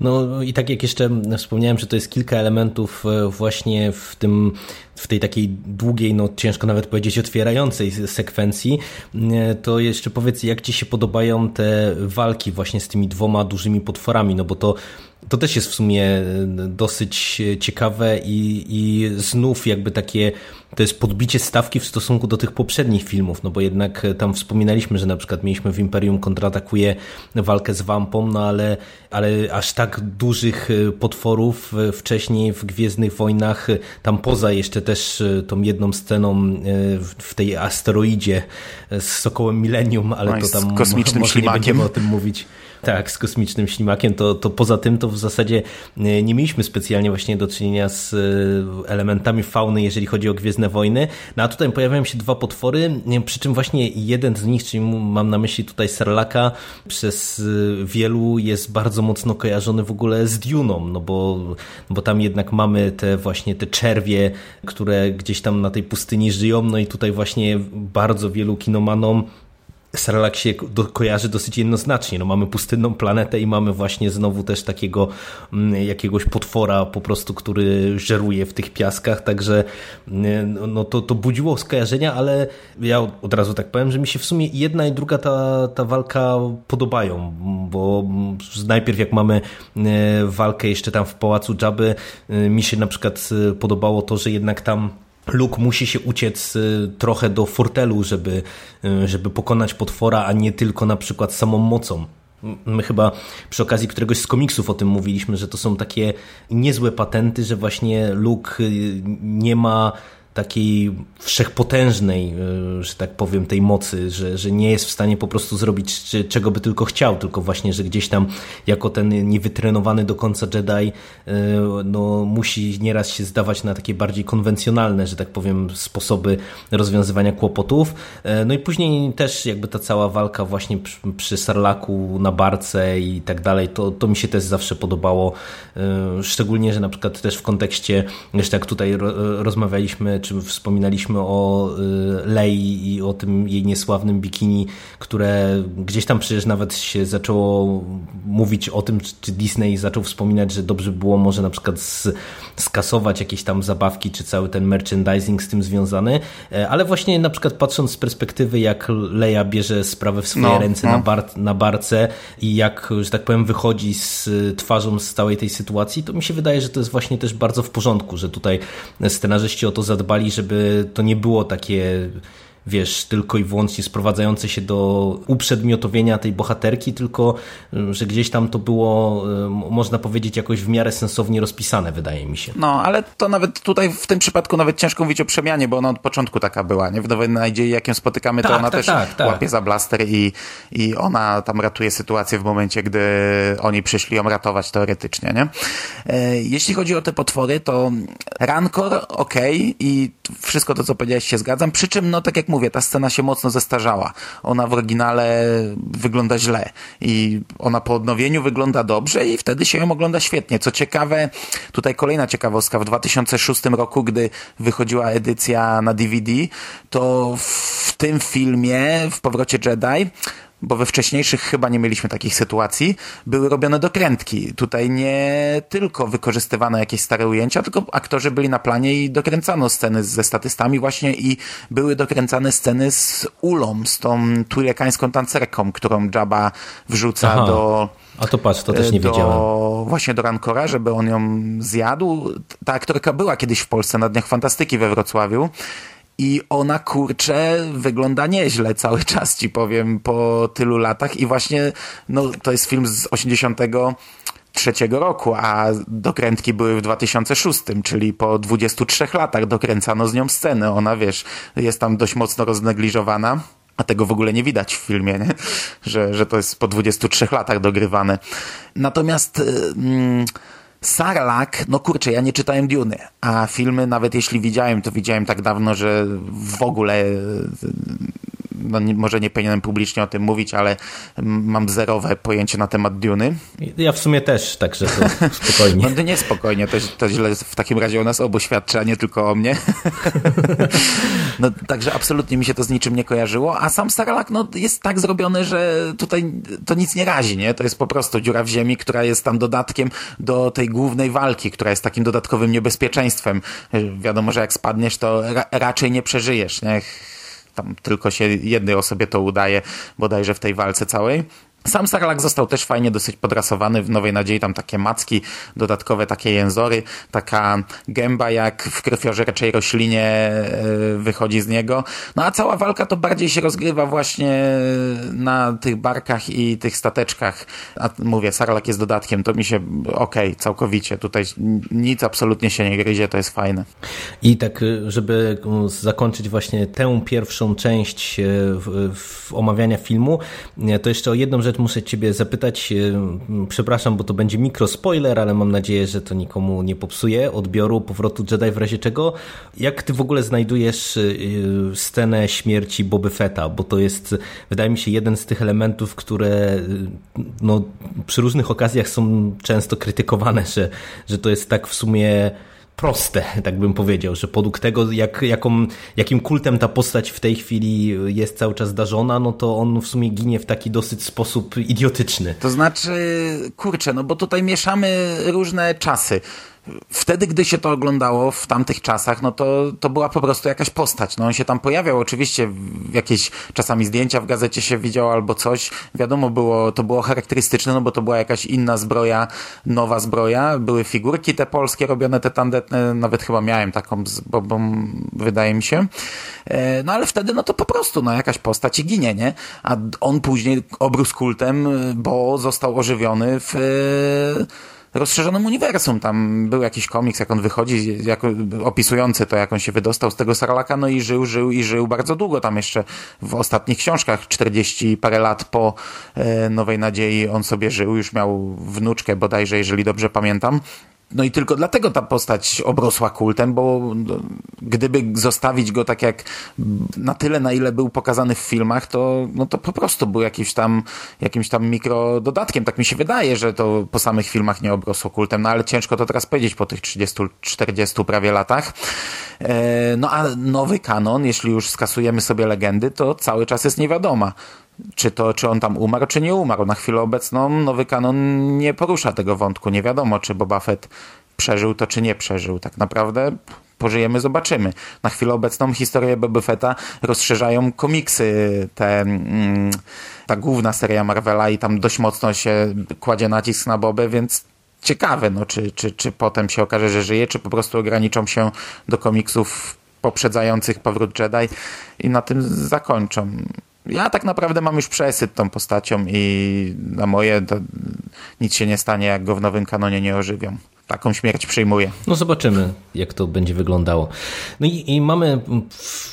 No i tak jak jeszcze wspomniałem, że to jest kilka elementów e, właśnie w tym w tej takiej długiej, no ciężko nawet powiedzieć otwierającej sekwencji, e, to jeszcze powiedz, jak Ci się podobają te walki właśnie z tymi dwoma dużymi potworami, no bo to to też jest w sumie e, dosyć ciekawe i, i znów jakby takie to jest podbicie stawki w stosunku do tych poprzednich filmów, no bo jednak e, tam wspominaliśmy, że na przykład mieliśmy w Imperium kontratakuje walkę z Wampą, no ale, ale aż tak dużych e, potworów wcześniej w Gwiezdnych Wojnach, tam poza jeszcze też tą jedną sceną w tej asteroidzie z Sokołem Millennium, ale no to tam kosmicznym może ślimakiem. nie będziemy o tym mówić. Tak, z kosmicznym ślimakiem, to, to poza tym to w zasadzie e, nie mieliśmy specjalnie właśnie do czynienia z e, elementami fauny, jeżeli chodzi o Gwiezdne Wojny. No a tutaj pojawiają się dwa potwory, przy czym właśnie jeden z nich, czyli mam na myśli tutaj Sarlaka, przez e, wielu jest bardzo mocno kojarzony w ogóle z Duną, no bo, bo tam jednak mamy te właśnie te czerwie, które gdzieś tam na tej pustyni żyją, no i tutaj właśnie bardzo wielu kinomanom Sarlak się do, kojarzy dosyć jednoznacznie. No, mamy pustynną planetę i mamy właśnie znowu też takiego mm, jakiegoś potwora po prostu, który żeruje w tych piaskach, także mm, no, no, to, to budziło skojarzenia, ale ja od razu tak powiem, że mi się w sumie jedna i druga ta, ta walka podobają, bo najpierw jak mamy walkę jeszcze tam w Pałacu e, mi się na przykład e, podobało to, że jednak tam Luke musi się uciec y, trochę do fortelu, żeby, y, żeby pokonać potwora, a nie tylko na przykład samą mocą. My chyba przy okazji któregoś z komiksów o tym mówiliśmy, że to są takie niezłe patenty, że właśnie Luke y, nie ma takiej wszechpotężnej, e, że tak powiem, tej mocy, że, że nie jest w stanie po prostu zrobić czego by tylko chciał, tylko właśnie, że gdzieś tam jako ten niewytrenowany do końca Jedi e, no, musi nieraz się zdawać na takie bardziej konwencjonalne, że tak powiem, sposoby rozwiązywania kłopotów. E, no i później też jakby ta cała walka właśnie przy, przy Sarlaku na barce i tak dalej, to, to mi się też zawsze podobało, szczególnie, że na przykład też w kontekście, jeszcze jak tutaj rozmawialiśmy czy wspominaliśmy o y, Lei i o tym jej niesławnym bikini, które gdzieś tam przecież nawet się zaczęło mówić o tym, czy Disney zaczął wspominać, że dobrze było może na przykład skasować jakieś tam zabawki, czy cały ten merchandising z tym związany, e, ale właśnie na przykład patrząc z perspektywy, jak Leia bierze sprawę w swoje no, ręce no. Na, bar na barce i jak, że tak powiem, wychodzi z twarzą z całej tej sytuacji, to mi się wydaje, że to jest właśnie też bardzo w porządku, że tutaj scenarzyści o to zadbali, żeby to nie było takie wiesz, tylko i wyłącznie sprowadzające się do uprzedmiotowienia tej bohaterki, tylko że gdzieś tam to było, można powiedzieć, jakoś w miarę sensownie rozpisane, wydaje mi się. No, ale to nawet tutaj w tym przypadku nawet ciężko mówić o przemianie, bo ona od początku taka była, nie? W Nowej Nadziei, jak ją spotykamy, to tak, ona tak, też tak, tak. łapie za blaster i, i ona tam ratuje sytuację w momencie, gdy oni przyszli ją ratować teoretycznie, nie? E, jeśli chodzi o te potwory, to Rancor, ok, i wszystko to, co powiedziałeś, się zgadzam, przy czym, no tak jak mówię, ta scena się mocno zestarzała. Ona w oryginale wygląda źle i ona po odnowieniu wygląda dobrze i wtedy się ją ogląda świetnie. Co ciekawe, tutaj kolejna ciekawostka, w 2006 roku, gdy wychodziła edycja na DVD, to w tym filmie, w Powrocie Jedi, bo we wcześniejszych chyba nie mieliśmy takich sytuacji, były robione dokrętki. Tutaj nie tylko wykorzystywano jakieś stare ujęcia, tylko aktorzy byli na planie i dokręcano sceny ze statystami właśnie i były dokręcane sceny z Ulą, z tą turekańską tancerką, którą Jabba wrzuca Aha. do... A to patrz, to też nie do, wiedziałem. Właśnie do Rancora, żeby on ją zjadł. Ta aktorka była kiedyś w Polsce na Dniach Fantastyki we Wrocławiu. I ona, kurczę, wygląda nieźle cały czas, ci powiem, po tylu latach. I właśnie, no, to jest film z 83 roku, a dokrętki były w 2006, czyli po 23 latach dokręcano z nią scenę. Ona, wiesz, jest tam dość mocno roznegliżowana. A tego w ogóle nie widać w filmie, nie? Że, że to jest po 23 latach dogrywane. Natomiast... Yy, Sarlak, no kurczę, ja nie czytałem Duny, a filmy nawet jeśli widziałem, to widziałem tak dawno, że w ogóle no nie, może nie powinienem publicznie o tym mówić, ale mam zerowe pojęcie na temat Duny. Ja w sumie też, także to spokojnie. No nie spokojnie, to, to źle w takim razie o nas obu świadczy, a nie tylko o mnie. no także absolutnie mi się to z niczym nie kojarzyło, a sam Sarlak no, jest tak zrobiony, że tutaj to nic nie razi, nie? To jest po prostu dziura w ziemi, która jest tam dodatkiem do tej głównej walki, która jest takim dodatkowym niebezpieczeństwem. Wiadomo, że jak spadniesz, to ra raczej nie przeżyjesz, nie? Tam tylko się jednej osobie to udaje, bodajże w tej walce całej. Sam Sarlak został też fajnie dosyć podrasowany w Nowej Nadziei, tam takie macki, dodatkowe takie jęzory, taka gęba jak w krwiożerczej roślinie wychodzi z niego. No a cała walka to bardziej się rozgrywa właśnie na tych barkach i tych stateczkach. A mówię, Sarlak jest dodatkiem, to mi się okej, okay, całkowicie. Tutaj nic absolutnie się nie gryzie, to jest fajne. I tak, żeby zakończyć właśnie tę pierwszą część w omawiania filmu, to jeszcze o jedną rzecz muszę ciebie zapytać, przepraszam, bo to będzie mikrospoiler, ale mam nadzieję, że to nikomu nie popsuje odbioru powrotu Jedi w razie czego. Jak ty w ogóle znajdujesz scenę śmierci Boby Fetta? Bo to jest, wydaje mi się, jeden z tych elementów, które no, przy różnych okazjach są często krytykowane, że, że to jest tak w sumie proste, tak bym powiedział, że podług tego, jak, jaką, jakim kultem ta postać w tej chwili jest cały czas darzona, no to on w sumie ginie w taki dosyć sposób idiotyczny. To znaczy, kurczę, no bo tutaj mieszamy różne czasy wtedy, gdy się to oglądało w tamtych czasach, no to, to była po prostu jakaś postać. No on się tam pojawiał, oczywiście jakieś czasami zdjęcia w gazecie się widziało albo coś. Wiadomo było, to było charakterystyczne, no bo to była jakaś inna zbroja, nowa zbroja. Były figurki te polskie robione, te tandetne, nawet chyba miałem taką z wydaje mi się. No ale wtedy, no to po prostu, no jakaś postać i ginie, nie? A on później obrósł kultem, bo został ożywiony w rozszerzonym uniwersum. Tam był jakiś komiks, jak on wychodzi, opisujący to, jak on się wydostał z tego Sarlaka, no i żył, żył i żył bardzo długo. Tam jeszcze w ostatnich książkach, 40 parę lat po e, Nowej Nadziei on sobie żył, już miał wnuczkę bodajże, jeżeli dobrze pamiętam. No i tylko dlatego ta postać obrosła kultem, bo gdyby zostawić go tak jak na tyle, na ile był pokazany w filmach, to, no to po prostu był jakiś tam, jakimś tam mikrododatkiem. Tak mi się wydaje, że to po samych filmach nie obrosło kultem, no ale ciężko to teraz powiedzieć po tych 30-40 prawie latach. No a nowy kanon, jeśli już skasujemy sobie legendy, to cały czas jest niewiadoma czy to, czy on tam umarł, czy nie umarł. Na chwilę obecną nowy kanon nie porusza tego wątku. Nie wiadomo, czy Boba Fett przeżył to, czy nie przeżył. Tak naprawdę pożyjemy, zobaczymy. Na chwilę obecną historię Boba Fetta rozszerzają komiksy, te, mm, ta główna seria Marvela i tam dość mocno się kładzie nacisk na Bobę, więc ciekawe, no, czy, czy, czy potem się okaże, że żyje, czy po prostu ograniczą się do komiksów poprzedzających powrót Jedi i na tym zakończą. Ja tak naprawdę mam już przesyt tą postacią i na moje nic się nie stanie, jak go w nowym kanonie nie ożywią taką śmierć przyjmuje. No zobaczymy, jak to będzie wyglądało. No i, i, mamy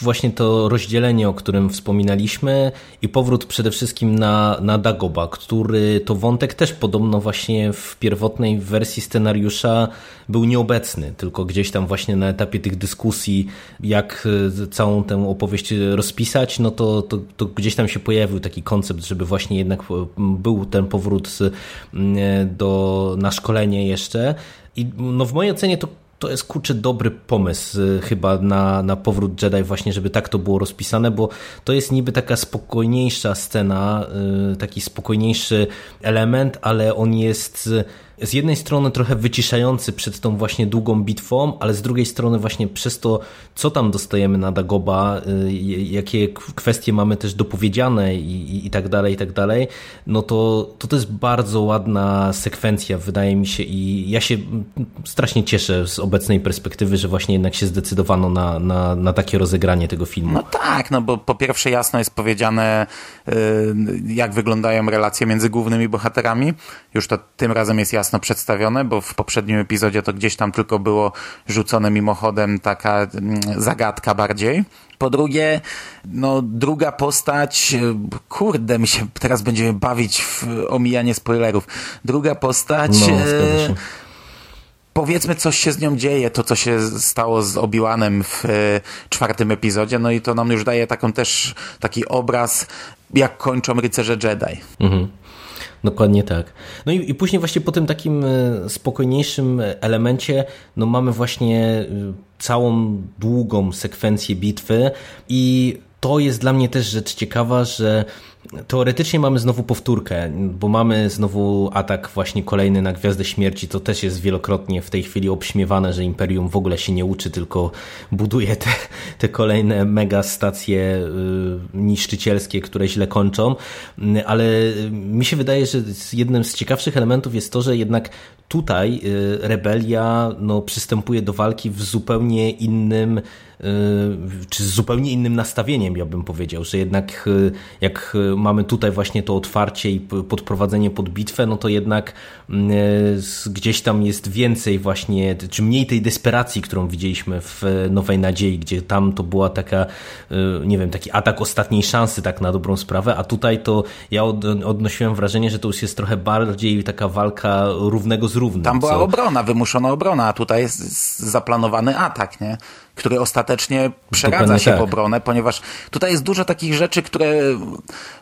właśnie to rozdzielenie, o którym wspominaliśmy i powrót przede wszystkim na, na Dagoba, który to wątek też podobno właśnie w pierwotnej wersji scenariusza był nieobecny, tylko gdzieś tam właśnie na etapie tych dyskusji, jak e, całą tę opowieść rozpisać, no to, to, to gdzieś tam się pojawił taki koncept, żeby właśnie jednak e, był ten powrót e, do, na szkolenie jeszcze, i no w mojej ocenie to, to jest kurczę dobry pomysł y, chyba na, na powrót Jedi właśnie, żeby tak to było rozpisane, bo to jest niby taka spokojniejsza scena, y, taki spokojniejszy element, ale on jest z jednej strony trochę wyciszający przed tą właśnie długą bitwą, ale z drugiej strony właśnie przez to, co tam dostajemy na Dagoba, y, jakie kwestie mamy też dopowiedziane i, i, i tak dalej, i tak dalej, no to, to to jest bardzo ładna sekwencja, wydaje mi się i ja się strasznie cieszę z obecnej perspektywy, że właśnie jednak się zdecydowano na, na, na takie rozegranie tego filmu. No tak, no bo po pierwsze jasno jest powiedziane, y, jak wyglądają relacje między głównymi bohaterami, już to tym razem jest jasno przedstawione, bo w poprzednim epizodzie to gdzieś tam tylko było rzucone mimochodem taka mm, zagadka bardziej. Po drugie, no druga postać, kurde, mi się teraz będziemy bawić w omijanie spoilerów. Druga postać... No, e, powiedzmy coś się z nią dzieje, to co się stało z Obi-Wanem w e, czwartym epizodzie, no i to nam już daje taką też taki obraz, jak kończą rycerze Jedi. Mhm. Dokładnie tak. No i, i później właśnie po tym takim e, spokojniejszym elemencie, no mamy właśnie e, całą długą sekwencję bitwy i to jest dla mnie też rzecz ciekawa, że Teoretycznie mamy znowu powtórkę, bo mamy znowu atak właśnie kolejny na Gwiazdę Śmierci. To też jest wielokrotnie w tej chwili obśmiewane, że Imperium w ogóle się nie uczy, tylko buduje te, te kolejne mega stacje y, niszczycielskie, które źle kończą. Ale mi się wydaje, że jednym z ciekawszych elementów jest to, że jednak tutaj y, rebelia no, przystępuje do walki w zupełnie innym Y, czy z zupełnie innym nastawieniem, ja bym powiedział, że jednak y, jak mamy tutaj właśnie to otwarcie i podprowadzenie pod bitwę, no to jednak y, gdzieś tam jest więcej właśnie, czy mniej tej desperacji, którą widzieliśmy w Nowej Nadziei, gdzie tam to była taka, nie wiem, taki atak ostatniej szansy, tak na dobrą sprawę, a tutaj to ja odnosiłem wrażenie, że to już jest trochę bardziej taka walka równego z równym. Tam była co... obrona, wymuszona obrona, a tutaj jest zaplanowany atak, nie? Który ostatecznie przeradza się tak. w obronę, ponieważ tutaj jest dużo takich rzeczy, które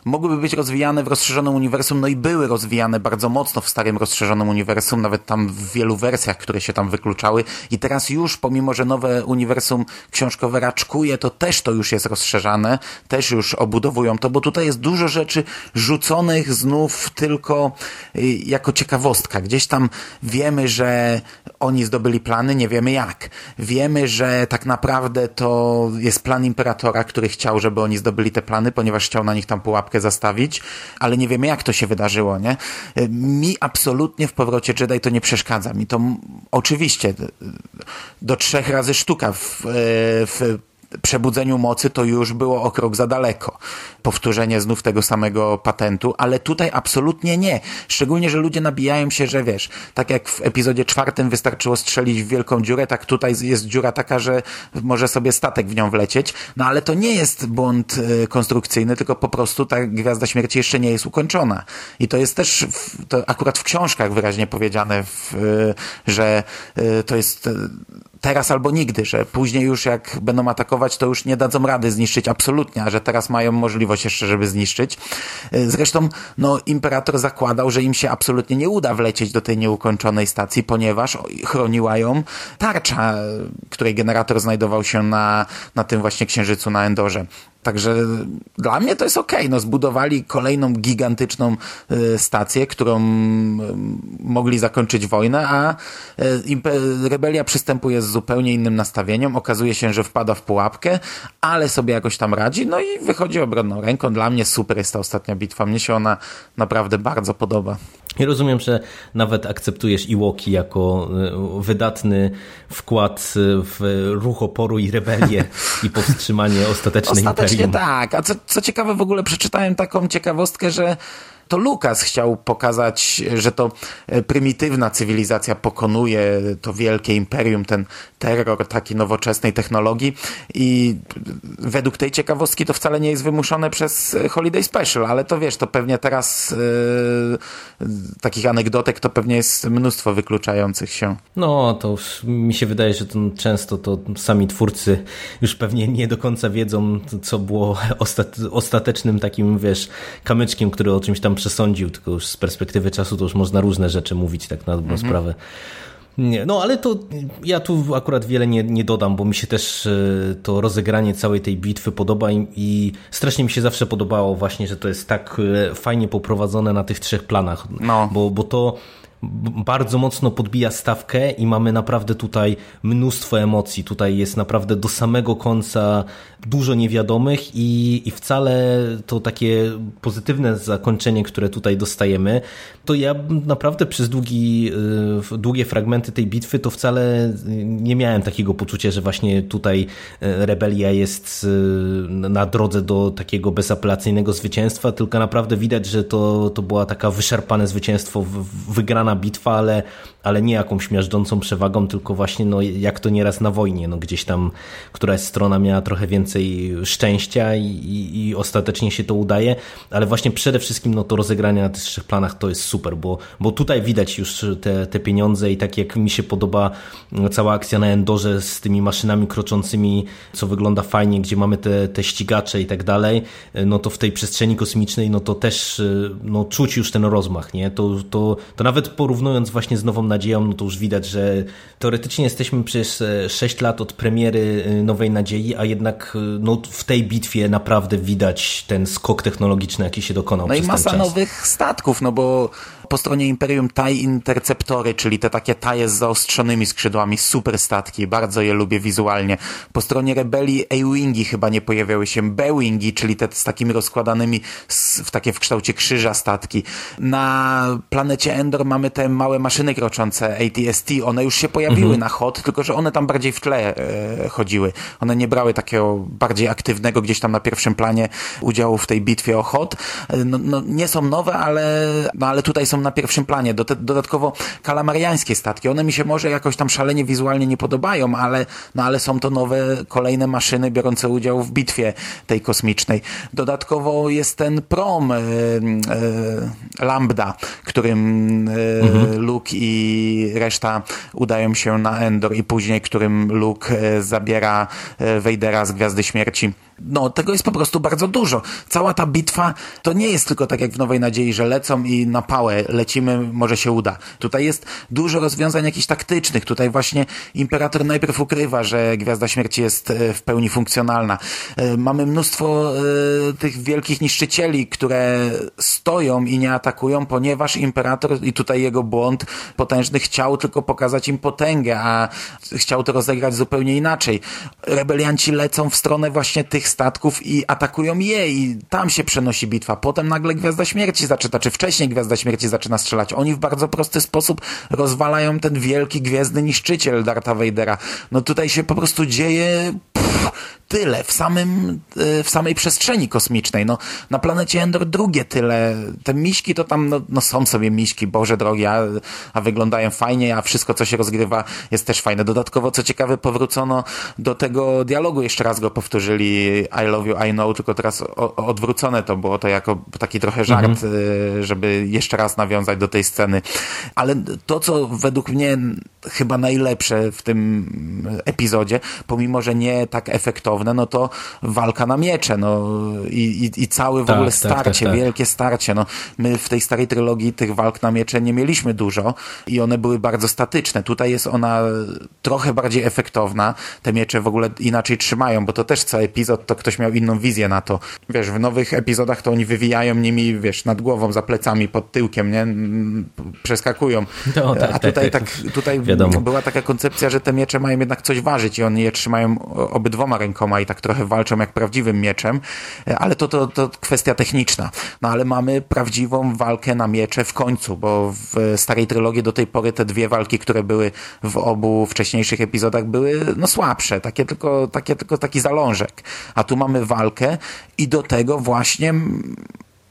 mogłyby być rozwijane w rozszerzonym uniwersum, no i były rozwijane bardzo mocno w starym rozszerzonym uniwersum, nawet tam w wielu wersjach, które się tam wykluczały i teraz już, pomimo, że nowe uniwersum książkowe raczkuje, to też to już jest rozszerzane, też już obudowują to, bo tutaj jest dużo rzeczy rzuconych znów tylko y, jako ciekawostka. Gdzieś tam wiemy, że oni zdobyli plany, nie wiemy jak. Wiemy, że tak naprawdę to jest plan imperatora, który chciał, żeby oni zdobyli te plany, ponieważ chciał na nich tam pułapkę zastawić, ale nie wiemy jak to się wydarzyło, nie? Mi absolutnie w powrocie Jedi to nie przeszkadza. Mi to oczywiście do trzech razy sztuka w, w przebudzeniu mocy to już było o krok za daleko. Powtórzenie znów tego samego patentu, ale tutaj absolutnie nie. Szczególnie, że ludzie nabijają się, że wiesz, tak jak w epizodzie czwartym wystarczyło strzelić w wielką dziurę, tak tutaj jest dziura taka, że może sobie statek w nią wlecieć. No ale to nie jest błąd y, konstrukcyjny, tylko po prostu ta Gwiazda Śmierci jeszcze nie jest ukończona. I to jest też w, to akurat w książkach wyraźnie powiedziane, w, y, że y, to jest teraz albo nigdy, że później już jak będą atakować, to już nie dadzą rady zniszczyć absolutnie, a że teraz mają możliwość jeszcze, żeby zniszczyć. Y, zresztą, no, imperator zakładał, że im się absolutnie nie uda wlecieć do tej nieukończonej stacji, ponieważ chroniła ją tarcza, której generator znajdował się na, na tym właśnie księżycu na Endorze. Także dla mnie to jest ok. No, zbudowali kolejną gigantyczną y, stację, którą mogli zakończyć wojnę, a y, rebelia przystępuje z zupełnie innym nastawieniem. Okazuje się, że wpada w pułapkę, ale sobie jakoś tam radzi, no i wychodzi obronną ręką. Dla mnie super jest ta ostatnia bitwa. Mnie się ona naprawdę bardzo podoba. I rozumiem, że nawet akceptujesz Iwoki jako e, wydatny wkład e, w ruch oporu i rebelię i powstrzymanie ostatecznej Ostatecznie imperium. tak. A co, co ciekawe, w ogóle przeczytałem taką ciekawostkę, że to Lukas chciał pokazać, że to e, prymitywna cywilizacja pokonuje to wielkie imperium, ten terror takiej nowoczesnej technologii i według tej ciekawostki to wcale nie jest wymuszone przez Holiday Special, ale to wiesz, to pewnie teraz e, takich anegdotek to pewnie jest mnóstwo wykluczających się. No, to mi się wydaje, że to często to sami twórcy już pewnie nie do końca wiedzą, co było ostat ostatecznym takim, wiesz, kamyczkiem, który o czymś tam przesądził, tylko już z perspektywy czasu to już można różne rzeczy mówić tak na dobrą sprawę. Nie, no ale to ja tu akurat wiele nie, nie dodam, bo mi się też e, to rozegranie całej tej bitwy podoba i, i strasznie mi się zawsze podobało właśnie, że to jest tak e, fajnie poprowadzone na tych trzech planach, No. bo, bo to bardzo mocno podbija stawkę i mamy naprawdę tutaj mnóstwo emocji. Tutaj jest naprawdę do samego końca dużo niewiadomych i, i wcale to takie pozytywne zakończenie, które tutaj dostajemy, to ja naprawdę przez długi, y, długie fragmenty tej bitwy to wcale nie miałem takiego poczucia, że właśnie tutaj y, rebelia jest y, na drodze do takiego bezapelacyjnego zwycięstwa, tylko naprawdę widać, że to, to była taka wyszarpane zwycięstwo, w- bitwa, ale, ale nie jakąś miażdżącą przewagą, tylko właśnie no, jak to nieraz na wojnie, no, gdzieś tam któraś strona miała trochę więcej szczęścia i, i, i ostatecznie się to udaje, ale właśnie przede wszystkim no, to rozegranie na tych trzech planach to jest super, bo, bo tutaj widać już te, te pieniądze i tak jak mi się podoba cała akcja na Endorze z tymi maszynami kroczącymi, co wygląda fajnie, gdzie mamy te, te ścigacze i tak dalej, no to w tej przestrzeni kosmicznej, no to też no, czuć już ten rozmach, nie? To, to, to nawet porównując właśnie z Nową Nadzieją, no to już widać, że teoretycznie jesteśmy przez 6 lat od premiery y, Nowej Nadziei, a jednak y, no, w tej bitwie naprawdę widać ten skok technologiczny, jaki się dokonał No i masa ten czas. nowych statków, no bo po stronie Imperium TIE Interceptory, czyli te takie taje z zaostrzonymi skrzydłami, super statki, bardzo je lubię wizualnie. Po stronie Rebelii A-Wingi chyba nie pojawiały się, B-Wingi, czyli te z takimi rozkładanymi w takie w kształcie krzyża statki. Na planecie Endor mamy te małe maszyny kroczące ATST, one już się pojawiły na HOT, tylko że one tam bardziej w tle e, chodziły. One nie brały takiego bardziej aktywnego gdzieś tam na pierwszym planie udziału w tej bitwie o HOT. E, No, no, nie są nowe, ale, no, ale tutaj są na pierwszym planie. Do, dodatkowo kalamariańskie statki. One mi się może jakoś tam szalenie wizualnie nie podobają, ale, no, ale są to nowe, kolejne maszyny biorące udział w bitwie tej kosmicznej. Dodatkowo jest ten prom e, e, Lambda, którym e, Luke i reszta udają się na Endor i później, którym Luke zabiera Vadera z Gwiazdy Śmierci. No, tego jest po prostu bardzo dużo. Cała ta bitwa to nie jest tylko tak jak w Nowej Nadziei, że lecą i na pałę lecimy, może się uda. Tutaj jest dużo rozwiązań jakichś taktycznych. Tutaj właśnie Imperator najpierw ukrywa, że Gwiazda Śmierci jest e, w pełni funkcjonalna. E, Mamy mnóstwo e, tych wielkich niszczycieli, które stoją i nie atakują, ponieważ Imperator i tutaj jego błąd potężny chciał tylko pokazać im potęgę, a chciał to rozegrać zupełnie inaczej. Rebelianci lecą w stronę właśnie tych statków i atakują je i tam się przenosi bitwa. Potem nagle Gwiazda Śmierci zaczyna, czy wcześniej Gwiazda Śmierci zaczyna strzelać. Oni w bardzo prosty sposób rozwalają ten wielki gwiezdny niszczyciel Darta Vadera. No tutaj się po prostu dzieje pff, tyle w samym, e, w samej przestrzeni kosmicznej. No, na planecie Endor drugie tyle. Te miśki to tam, no, no są sobie miśki, Boże drogi, a, a wyglądają fajnie, a wszystko, co się rozgrywa jest też fajne. Dodatkowo, co ciekawe, powrócono do tego dialogu, jeszcze raz go powtórzyli I love you, I know, tylko teraz o, odwrócone to było to jako taki trochę żart, e, żeby jeszcze raz nawiązać do tej sceny. Ale to, co według mnie chyba najlepsze w tym epizodzie, pomimo, że nie tak efektowne, no to walka na miecze, no i, i, i całe w Tak, ogóle tak, starcie, tak, tak. wielkie starcie, no my w tej starej trylogii tych walk na miecze nie mieliśmy dużo i one były bardzo statyczne. Tutaj jest ona trochę bardziej efektowna, te miecze w ogóle inaczej trzymają, bo to też co epizod to ktoś miał inną wizję na to. Wiesz, w nowych epizodach to oni wywijają nimi, wiesz, nad głową, za plecami, pod tyłkiem, nie? Przeskakują. No, tak, A tutaj tak, tak, tak. tutaj Wiadomo. była taka koncepcja, że te miecze mają jednak coś ważyć i oni je trzymają obydwoma rękoma rękoma i tak trochę walczą jak prawdziwym mieczem, e, ale to, to, to kwestia techniczna. No ale mamy prawdziwą walkę na miecze w końcu, bo w starej trylogii do tej pory te dwie walki, które były w obu wcześniejszych epizodach były no słabsze, takie tylko, takie tylko taki zalążek. A tu mamy walkę i do tego właśnie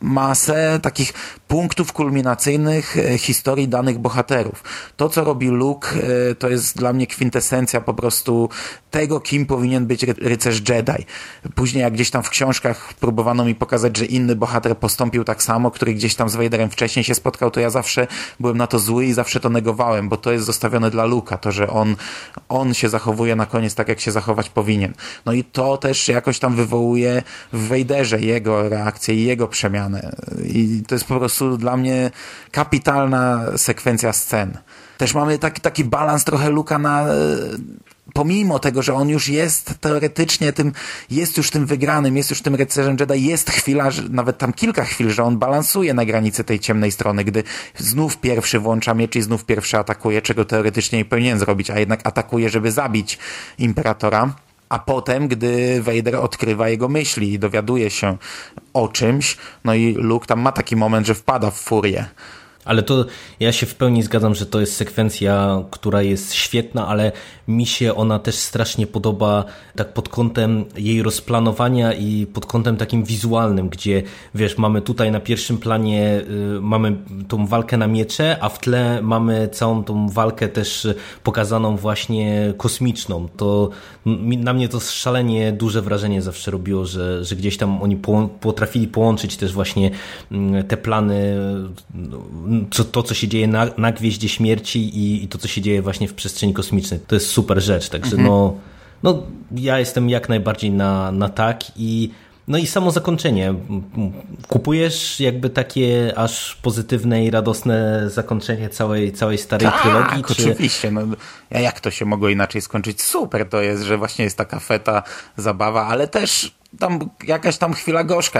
masę takich punktów kulminacyjnych e, historii danych bohaterów. To, co robi Luke, e, to jest dla mnie kwintesencja po prostu tego, kim powinien być rycerz Jedi. Później, jak gdzieś tam w książkach próbowano mi pokazać, że inny bohater postąpił tak samo, który gdzieś tam z Vaderem wcześniej się spotkał, to ja zawsze byłem na to zły i zawsze to negowałem, bo to jest zostawione dla Luka, to, że on, on się zachowuje na koniec tak, jak się zachować powinien. No i to też jakoś tam wywołuje w Vaderze jego reakcję i jego przemianę. I to jest po prostu dla mnie kapitalna sekwencja scen. Też mamy taki, taki balans trochę Luka na pomimo tego, że on już jest teoretycznie tym, jest już tym wygranym, jest już tym rycerzem Jedi, jest chwila, nawet tam kilka chwil, że on balansuje na granicy tej ciemnej strony, gdy znów pierwszy włącza miecz i znów pierwszy atakuje, czego teoretycznie nie powinien zrobić, a jednak atakuje, żeby zabić Imperatora. A potem, gdy Vader odkrywa jego myśli i dowiaduje się o czymś, no i Luke tam ma taki moment, że wpada w furię. Ale to ja się w pełni zgadzam, że to jest sekwencja, która jest świetna, ale mi się ona też strasznie podoba tak pod kątem jej rozplanowania i pod kątem takim wizualnym, gdzie wiesz, mamy tutaj na pierwszym planie y, mamy tą walkę na miecze, a w tle mamy całą tą walkę też pokazaną właśnie kosmiczną. To na mnie to szalenie duże wrażenie zawsze robiło, że, że gdzieś tam oni po, potrafili połączyć też właśnie mm, te plany co, to, co się dzieje na, na Gwieździe Śmierci i, i, to, co się dzieje właśnie w przestrzeni kosmicznej. To jest super rzecz, także mhm. no, no ja jestem jak najbardziej na, na tak i no i samo zakończenie. Kupujesz jakby takie aż pozytywne i radosne zakończenie całej, całej starej tak, trylogii? Czy... oczywiście. No, jak to się mogło inaczej skończyć? Super to jest, że właśnie jest taka feta, zabawa, ale też tam jakaś tam chwila gorzka,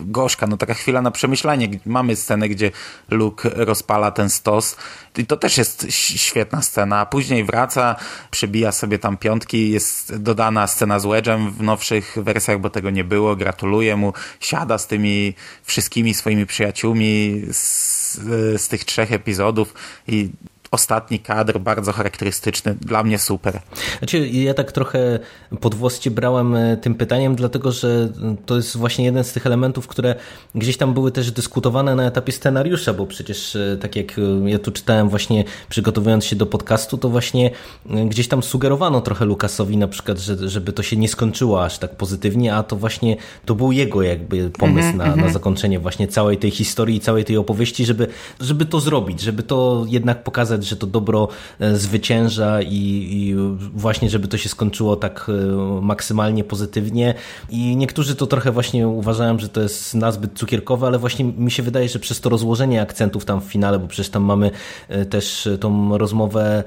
gorzka, no taka chwila na przemyślenie. Mamy scenę, gdzie Luke rozpala ten stos i to też jest świetna scena. A później wraca, przebija sobie tam piątki, jest dodana scena z Wedge'em w nowszych wersjach, bo tego nie było. Gratuluję mu. Siada z tymi wszystkimi swoimi przyjaciółmi z, z tych trzech epizodów i ostatni kadr, bardzo charakterystyczny, dla mnie super. Znaczy, ja tak trochę pod włos cię brałem e, tym pytaniem, dlatego że to jest właśnie jeden z tych elementów, które gdzieś tam były też dyskutowane na etapie scenariusza, bo przecież e, tak jak e, ja tu czytałem właśnie przygotowując się do podcastu, to właśnie gdzieś tam sugerowano trochę Lukasowi na przykład, że, żeby to się nie skończyło aż tak pozytywnie, a to właśnie to był jego jakby pomysł mm -hmm, na, mm -hmm. na zakończenie właśnie całej tej historii i całej tej opowieści, żeby, żeby to zrobić, żeby to jednak pokazać pokazać, że to dobro e, zwycięża i, i, właśnie, żeby to się skończyło tak e, maksymalnie pozytywnie. I niektórzy to trochę właśnie uważają, że to jest nazbyt cukierkowe, ale właśnie mi się wydaje, że przez to rozłożenie akcentów tam w finale, bo przecież tam mamy e, też tą rozmowę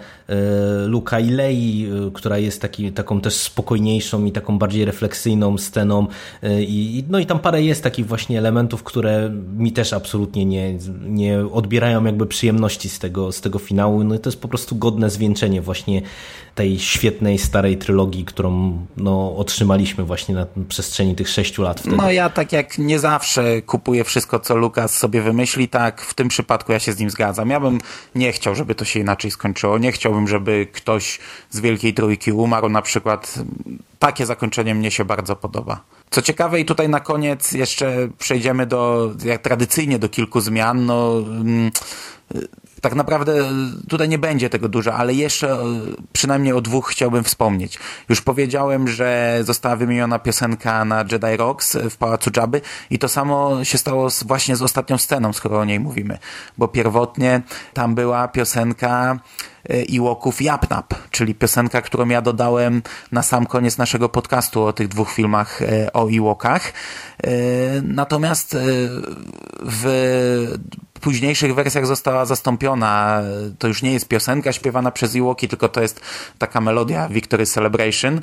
Luka i Lei, która jest taki, taką też spokojniejszą i taką bardziej refleksyjną sceną. I, no i tam parę jest takich właśnie elementów, które mi też absolutnie nie, nie odbierają jakby przyjemności z tego, z tego finału No to jest po prostu godne zwieńczenie właśnie tej świetnej, starej trylogii, którą no, otrzymaliśmy właśnie na przestrzeni tych sześciu lat. Wtedy. No ja tak jak nie zawsze kupuję wszystko, co Lukas sobie wymyśli, tak w tym przypadku ja się z nim zgadzam. Ja bym nie chciał, żeby to się inaczej skończyło. Nie chciałbym, żeby ktoś z Wielkiej Trójki umarł na przykład. Takie zakończenie mnie się bardzo podoba. Co ciekawe i tutaj na koniec jeszcze przejdziemy do, jak tradycyjnie do kilku zmian. No, mm, tak naprawdę tutaj nie będzie tego dużo, ale jeszcze e, przynajmniej o dwóch chciałbym wspomnieć. Już powiedziałem, że została wymieniona piosenka na Jedi Rocks w Pałacu Jabby i to samo się stało z, właśnie z ostatnią sceną, skoro o niej mówimy. Bo pierwotnie tam była piosenka Iłoków e, Japnap, czyli piosenka, którą ja dodałem na sam koniec naszego podcastu o tych dwóch filmach e, o Iłokach. Natomiast w późniejszych wersjach została zastąpiona. To już nie jest piosenka śpiewana przez Iwoki, tylko to jest taka melodia Victory Celebration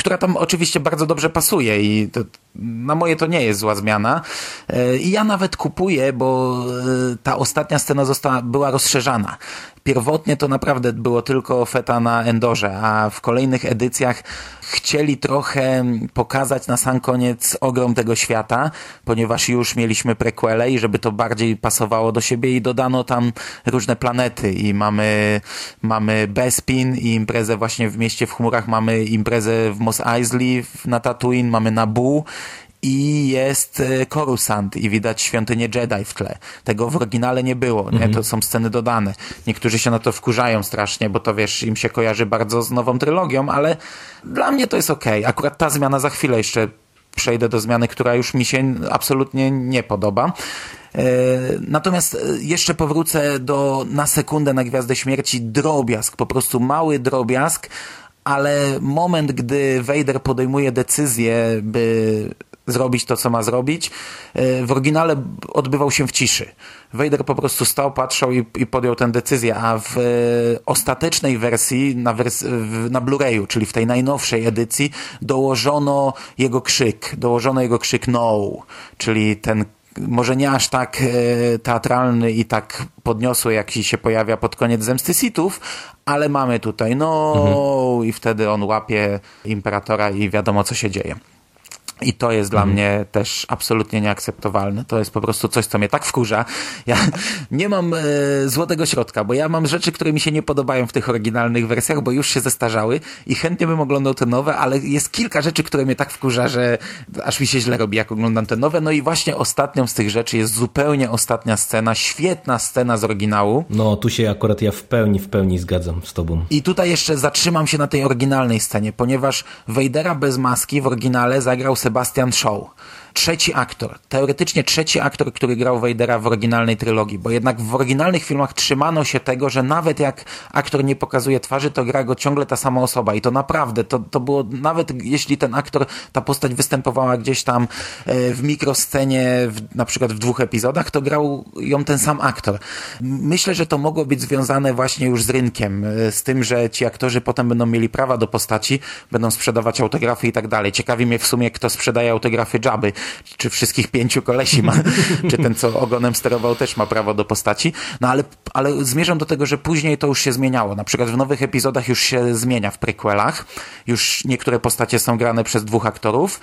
która tam oczywiście bardzo dobrze pasuje i to, na moje to nie jest zła zmiana. E, I ja nawet kupuję, bo e, ta ostatnia scena została, była rozszerzana. Pierwotnie to naprawdę było tylko feta na Endorze, a w kolejnych edycjach chcieli trochę pokazać na sam koniec ogrom tego świata, ponieważ już mieliśmy prequele i żeby to bardziej pasowało do siebie i dodano tam różne planety. I mamy, mamy Bespin i imprezę właśnie w mieście w chmurach, mamy imprezę w Mos Eisley na Tatooine, mamy Naboo i jest e, Coruscant i widać świątynię Jedi w tle. Tego w oryginale nie było, nie? To są sceny dodane. Niektórzy się na to wkurzają strasznie, bo to wiesz, im się kojarzy bardzo z nową trylogią, ale dla mnie to jest okej. Okay. Akurat ta zmiana za chwilę jeszcze przejdę do zmiany, która już mi się absolutnie nie podoba. E, natomiast e, jeszcze powrócę do na sekundę na Gwiazdę Śmierci drobiazg, po prostu mały drobiazg, ale moment, gdy Vader podejmuje decyzję, by zrobić to, co ma zrobić. E, w oryginale odbywał się w ciszy. Vader po prostu stał, patrzał i, i podjął tę decyzję, a w e, ostatecznej wersji, na, wers na Blu-rayu, czyli w tej najnowszej edycji, dołożono jego krzyk, dołożono jego krzyk no, czyli ten może nie aż tak e, teatralny i tak podniosły, jaki się pojawia pod koniec Zemsty Sithów, ale mamy tutaj no mhm. i wtedy on łapie imperatora i wiadomo, co się dzieje. I to jest dla mhm. mnie też absolutnie nieakceptowalne. To jest po prostu coś, co mnie tak wkurza. Ja nie mam e, złotego środka, bo ja mam rzeczy, które mi się nie podobają w tych oryginalnych wersjach, bo już się zestarzały i chętnie bym oglądał te nowe, ale jest kilka rzeczy, które mnie tak wkurza, że aż mi się źle robi, jak oglądam te nowe. No i właśnie ostatnią z tych rzeczy jest zupełnie ostatnia scena, świetna scena z oryginału. No, tu się akurat ja w pełni, w pełni zgadzam z tobą. I tutaj jeszcze zatrzymam się na tej oryginalnej scenie, ponieważ Wejdera bez maski w oryginale zagrał sobie Sebastian Shaw trzeci aktor, teoretycznie trzeci aktor, który grał Vadera w oryginalnej trylogii, bo jednak w oryginalnych filmach trzymano się tego, że nawet jak aktor nie pokazuje twarzy, to gra go ciągle ta sama osoba i to naprawdę, to, to było, nawet jeśli ten aktor, ta postać występowała gdzieś tam e, w mikroscenie, w, na przykład w dwóch epizodach, to grał ją ten sam aktor. Myślę, że to mogło być związane właśnie już z rynkiem, e, z tym, że ci aktorzy potem będą mieli prawa do postaci, będą sprzedawać autografy i tak dalej. Ciekawi mnie w sumie, kto sprzedaje autografy Jabby czy wszystkich pięciu kolesi ma, czy ten, co ogonem sterował, też ma prawo do postaci. No ale, ale zmierzam do tego, że później to już się zmieniało. Na przykład w nowych epizodach już się zmienia w prequelach. Już niektóre postacie są grane przez dwóch aktorów.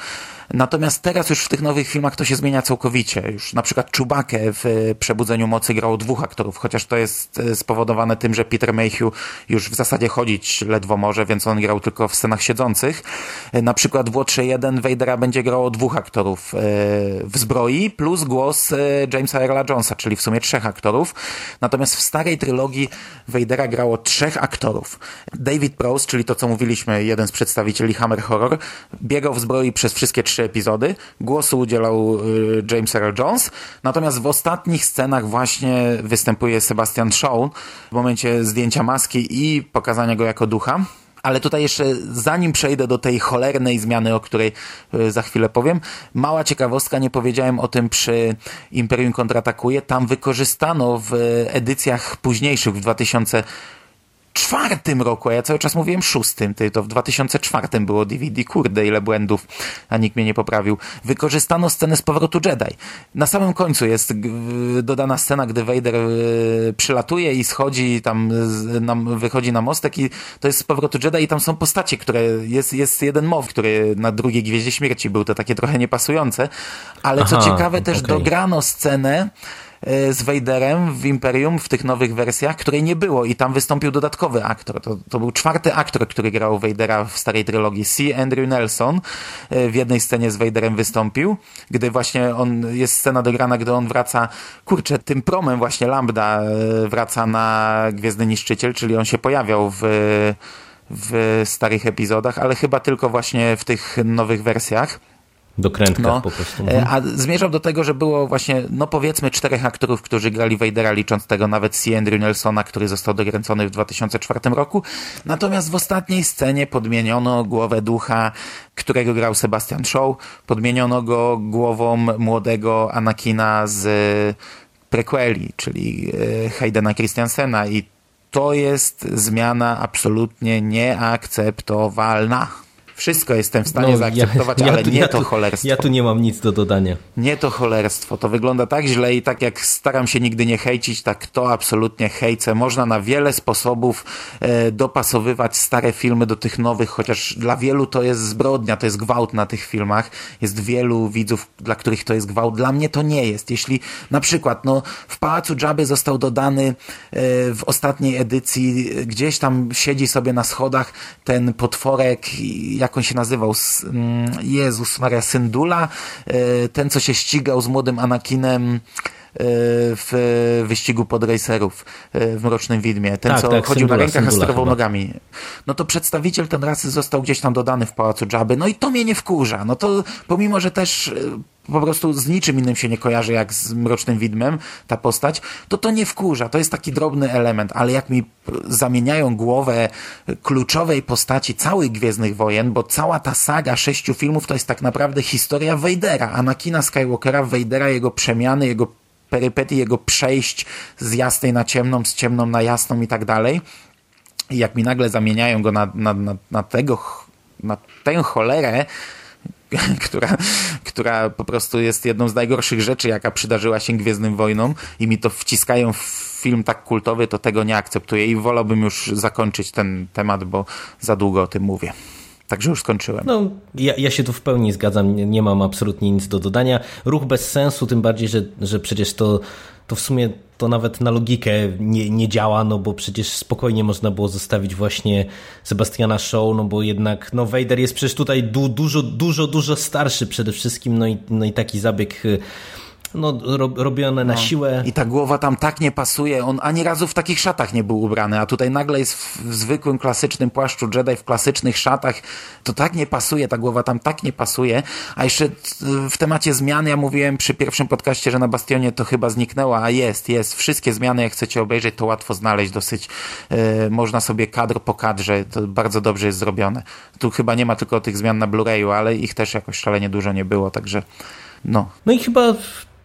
Natomiast teraz już w tych nowych filmach to się zmienia całkowicie. Już na przykład Czubakę w Przebudzeniu Mocy grało dwóch aktorów, chociaż to jest e, spowodowane tym, że Peter Mayhew już w zasadzie chodzić ledwo może, więc on grał tylko w scenach siedzących. E, na przykład w Łotrze 1 Vadera będzie grało dwóch aktorów e, w zbroi, plus głos Jamesa Earla Jonesa, czyli w sumie trzech aktorów. Natomiast w starej trylogii Vadera grało trzech aktorów. David Prowse, czyli to co mówiliśmy, jeden z przedstawicieli Hammer Horror, biegał w zbroi przez wszystkie trzy trzy epizody. Głosu udzielał y, James Earl Jones. Natomiast w ostatnich scenach właśnie występuje Sebastian Shaw w momencie zdjęcia maski i pokazania go jako ducha. Ale tutaj jeszcze, zanim przejdę do tej cholernej zmiany, o której y, za chwilę powiem, mała ciekawostka, nie powiedziałem o tym przy Imperium Kontratakuje. Tam wykorzystano w edycjach późniejszych, w 2000 czwartym roku, a ja cały czas mówiłem szóstym, ty, to w 2004 było DVD, kurde, ile błędów, a nikt mnie nie poprawił. Wykorzystano scenę z powrotu Jedi. Na samym końcu jest dodana scena, gdy Vader e, przylatuje i schodzi tam, wychodzi na mostek i to jest z powrotu Jedi i tam są postacie, które, jest, jest jeden mow, który na drugiej Gwieździe Śmierci był, to takie trochę niepasujące, ale co Aha, ciekawe też okay. dograno scenę, z Vaderem w Imperium w tych nowych wersjach, której nie było i tam wystąpił dodatkowy aktor. To, to był czwarty aktor, który grał Vadera w starej trylogii. C. Andrew Nelson e, w jednej scenie z Vaderem wystąpił, gdy właśnie on, jest scena dograna, gdy on wraca, kurczę, tym promem właśnie Lambda e, wraca na Gwiezdny Niszczyciel, czyli on się pojawiał w w starych epizodach, ale chyba tylko właśnie w tych nowych wersjach. Dokrętka no, po prostu. E, a zmierzam do tego, że było właśnie, no powiedzmy, czterech aktorów, którzy grali Vadera, licząc tego nawet C. Andrew Nelsona, który został dokręcony w 2004 roku. Natomiast w ostatniej scenie podmieniono głowę ducha, którego grał Sebastian Shaw. Podmieniono go głową młodego Anakina z prequeli, czyli e, Haydena Christiansena i to jest zmiana absolutnie nieakceptowalna Wszystko jestem w stanie No, zaakceptować, ale tu- nie to tu- cholerstwo. Ja tu nie mam nic do dodania. Nie to cholerstwo. To wygląda tak źle i tak jak staram się nigdy nie hejcić, tak to absolutnie hejcę. Można na wiele sposobów e, dopasowywać stare filmy do tych nowych, chociaż dla wielu to jest zbrodnia, to jest gwałt na tych filmach. Jest wielu widzów, dla których to jest gwałt. Dla mnie to nie jest. Jeśli na przykład no, w Pałacu Dżaby został dodany e, w ostatniej edycji, e, gdzieś tam siedzi sobie na schodach ten potworek, i jak on się nazywał? Mm, Jezus Maria Syndula, e, ten co się ścigał z młodym Anakinem e, w wyścigu podracerów e, w Mrocznym Widmie. Ten, Tak, co tak, chodził na rękach, a sterował nogami. No to przedstawiciel ten rasy został gdzieś tam dodany w Pałacu Dżaby. No i to mnie nie wkurza. No to pomimo, że też po prostu z niczym innym się nie kojarzy jak z Mrocznym Widmem ta postać, to to nie wkurza. To jest taki drobny element, ale jak mi zamieniają głowę kluczowej postaci całych Gwiezdnych Wojen, bo cała ta saga sześciu filmów to jest tak naprawdę historia Vadera, Anakina Skywalkera, Vadera, jego przemiany, jego perypetii, jego przejść z jasnej na ciemną, z ciemną na jasną i tak dalej. I jak mi nagle zamieniają go na, na, na, na tego, na tę cholerę, która, która po prostu jest jedną z najgorszych rzeczy, jaka przydarzyła się Gwiezdnym Wojnom i mi to wciskają w film tak kultowy, to tego nie akceptuję i wolałbym już zakończyć ten temat, bo za długo o tym mówię. Także już skończyłem. No, ja, ja się tu w pełni zgadzam, nie, nie mam absolutnie nic do dodania. Ruch bez sensu, tym bardziej, że, że przecież to, to w sumie to nawet na logikę nie, nie działa, no bo przecież spokojnie można było zostawić właśnie Sebastiana Shaw, no bo jednak no Vader jest przecież tutaj du, dużo, dużo, dużo starszy przede wszystkim, no i, no i taki zabieg y, no, ro, robiony na siłę. I ta głowa tam tak nie pasuje. On ani razu w takich szatach nie był ubrany, a tutaj nagle jest w, w zwykłym, klasycznym płaszczu Jedi, w klasycznych szatach. To tak nie pasuje, ta głowa tam tak nie pasuje. A jeszcze w temacie zmian, ja mówiłem przy pierwszym podcaście, że na Bastionie to chyba zniknęło, a jest, jest. Wszystkie zmiany, jak chcecie obejrzeć, to łatwo znaleźć. Dosyć y, można sobie kadr po kadrze, to bardzo dobrze jest zrobione. Tu chyba nie ma tylko tych zmian na Blu-rayu, ale ich też jakoś szalenie dużo nie było, także no. No i chyba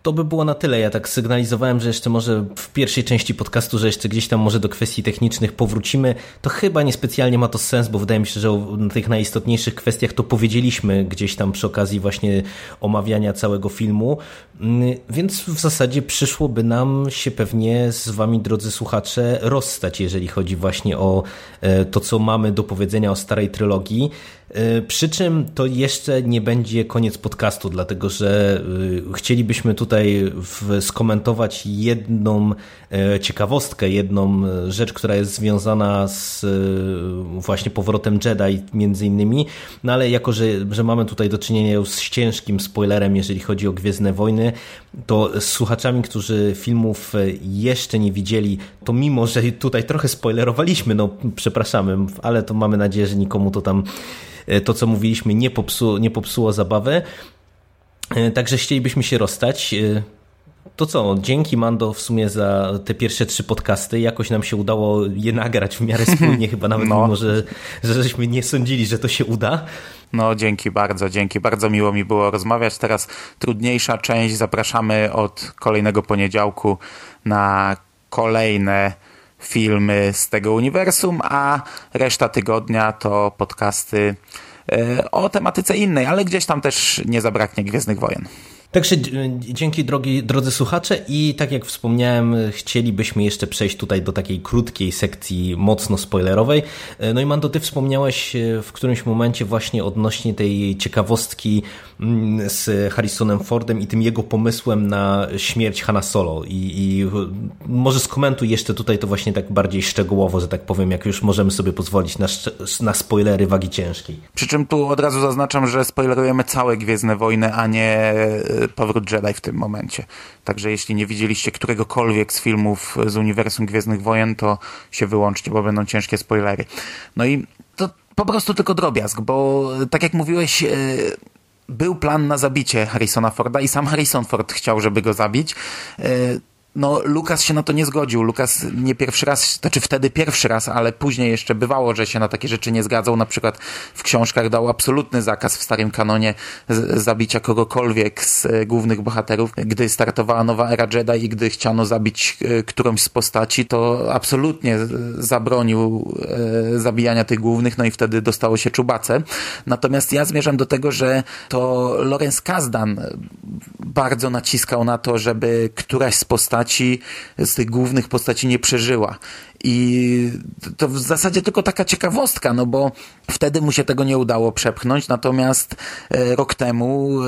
to by było na tyle. Ja tak sygnalizowałem, że jeszcze może w pierwszej części podcastu, że jeszcze gdzieś tam może do kwestii technicznych powrócimy. To chyba niespecjalnie ma to sens, bo wydaje mi się, że o tych najistotniejszych kwestiach to powiedzieliśmy gdzieś tam przy okazji właśnie omawiania całego filmu. Mm, Więc w zasadzie przyszłoby nam się pewnie z wami, drodzy słuchacze, rozstać, jeżeli chodzi właśnie o e, to, co mamy do powiedzenia o starej trylogii. E, Przy czym to jeszcze nie będzie koniec podcastu, dlatego że e, chcielibyśmy tutaj skomentować jedną e, ciekawostkę, jedną rzecz, która jest związana z właśnie powrotem Jedi między innymi, no ale jako, że, że mamy tutaj do czynienia już z ciężkim spoilerem, jeżeli chodzi o Gwiezdne Wojny, to z słuchaczami, którzy filmów jeszcze nie widzieli, to mimo, że tutaj trochę spoilerowaliśmy, no przepraszamy, ale to mamy nadzieję, że nikomu to tam to, co mówiliśmy, nie, popsu, nie popsuło zabawy. E, Także chcielibyśmy się rozstać. E, To co, dzięki Mando w sumie za te pierwsze trzy podcasty. Jakoś nam się udało je nagrać w miarę spójnie, chyba nawet No. mimo, że, że żeśmy nie sądzili, że to się uda. No, dzięki bardzo, dzięki. Bardzo miło mi było rozmawiać. Teraz trudniejsza część. Zapraszamy od kolejnego poniedziałku na kolejne filmy z tego uniwersum, a reszta tygodnia to podcasty e, o tematyce innej, ale gdzieś tam też nie zabraknie Gwiezdnych Wojen. Także dzięki drogi, drodzy słuchacze i tak jak wspomniałem, chcielibyśmy jeszcze przejść tutaj do takiej krótkiej sekcji mocno spoilerowej. No i Mando, ty wspomniałeś e, w którymś momencie właśnie odnośnie tej ciekawostki mm, z Harrisonem Fordem i tym jego pomysłem na śmierć Hanna Solo i, i może skomentuj jeszcze tutaj to właśnie tak bardziej szczegółowo, że tak powiem, jak już możemy sobie pozwolić na, na spoilery wagi ciężkiej. Przy czym tu od razu zaznaczam, że spoilerujemy całe Gwiezdne Wojny, a nie e, Powrót Jedi w tym momencie. Także jeśli nie widzieliście któregokolwiek z filmów z uniwersum Gwiezdnych Wojen, to się wyłączcie, bo będą ciężkie spoilery. No i to po prostu tylko drobiazg, bo e, tak jak mówiłeś, e, był plan na zabicie Harrisona Forda i sam Harrison Ford chciał, żeby go zabić. No, Lukas się na to nie zgodził. Lukas nie pierwszy raz, znaczy wtedy pierwszy raz, ale później jeszcze bywało, że się na takie rzeczy nie zgadzał. Na przykład w książkach dał absolutny zakaz w starym kanonie zabicia kogokolwiek z e, głównych bohaterów. Gdy startowała nowa era Jedi i gdy chciano zabić e, którąś z postaci, to absolutnie zabronił e, zabijania tych głównych, no i wtedy dostało się czubace. Natomiast ja zmierzam do tego, że to Lorenz Kazdan bardzo naciskał na to, żeby któraś z postaci, z tych głównych postaci nie przeżyła. I to w zasadzie tylko taka ciekawostka, no bo wtedy mu się tego nie udało przepchnąć, natomiast e, rok temu,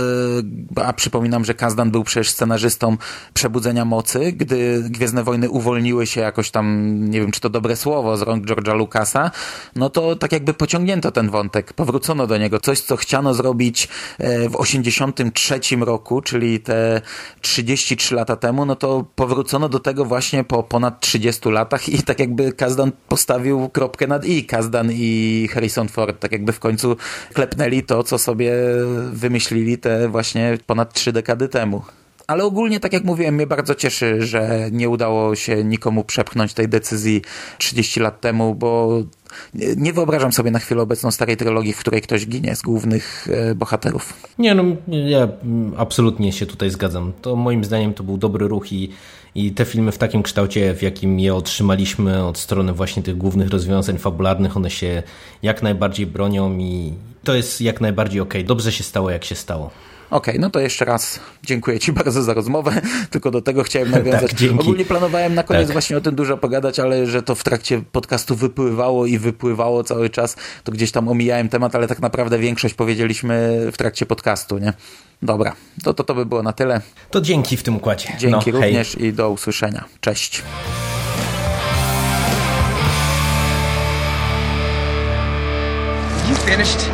e, a przypominam, że Kazdan był przecież scenarzystą Przebudzenia Mocy, gdy Gwiezdne Wojny uwolniły się jakoś tam, nie wiem czy to dobre słowo, z rąk George'a Lucasa, no to tak jakby pociągnięto ten wątek, powrócono do niego. Coś, co chciano zrobić e, w 83 roku, czyli te 33 lata temu, no to powrócono do tego właśnie po ponad 30 latach i tak jakby Kazdan postawił kropkę nad i. Kazdan i Harrison Ford tak jakby w końcu klepnęli to, co sobie wymyślili te właśnie ponad trzy dekady temu. Ale ogólnie, tak jak mówiłem, mnie bardzo cieszy, że nie udało się nikomu przepchnąć tej decyzji 30 lat temu, bo nie- wyobrażam sobie na chwilę obecną starej trylogii, w której ktoś ginie z głównych e, bohaterów. Nie, no ja absolutnie się tutaj zgadzam. To moim zdaniem to był dobry ruch i, i te filmy w takim kształcie, w jakim je otrzymaliśmy od strony właśnie tych głównych rozwiązań fabularnych, one się jak najbardziej bronią i to jest jak najbardziej okej. Dobrze się stało, jak się stało. Okej, no to jeszcze raz dziękuję Ci bardzo za rozmowę. Tylko do tego chciałem nawiązać. Tak, dzięki. Ogólnie planowałem na koniec Tak. właśnie o tym dużo pogadać, ale że to w trakcie podcastu wypływało i wypływało cały czas, to gdzieś tam omijałem temat, ale tak naprawdę większość powiedzieliśmy w trakcie podcastu, nie? Dobra, to to, to by było na tyle. To dzięki w tym układzie. Dzięki no, hej. również i do usłyszenia. Cześć. You finished?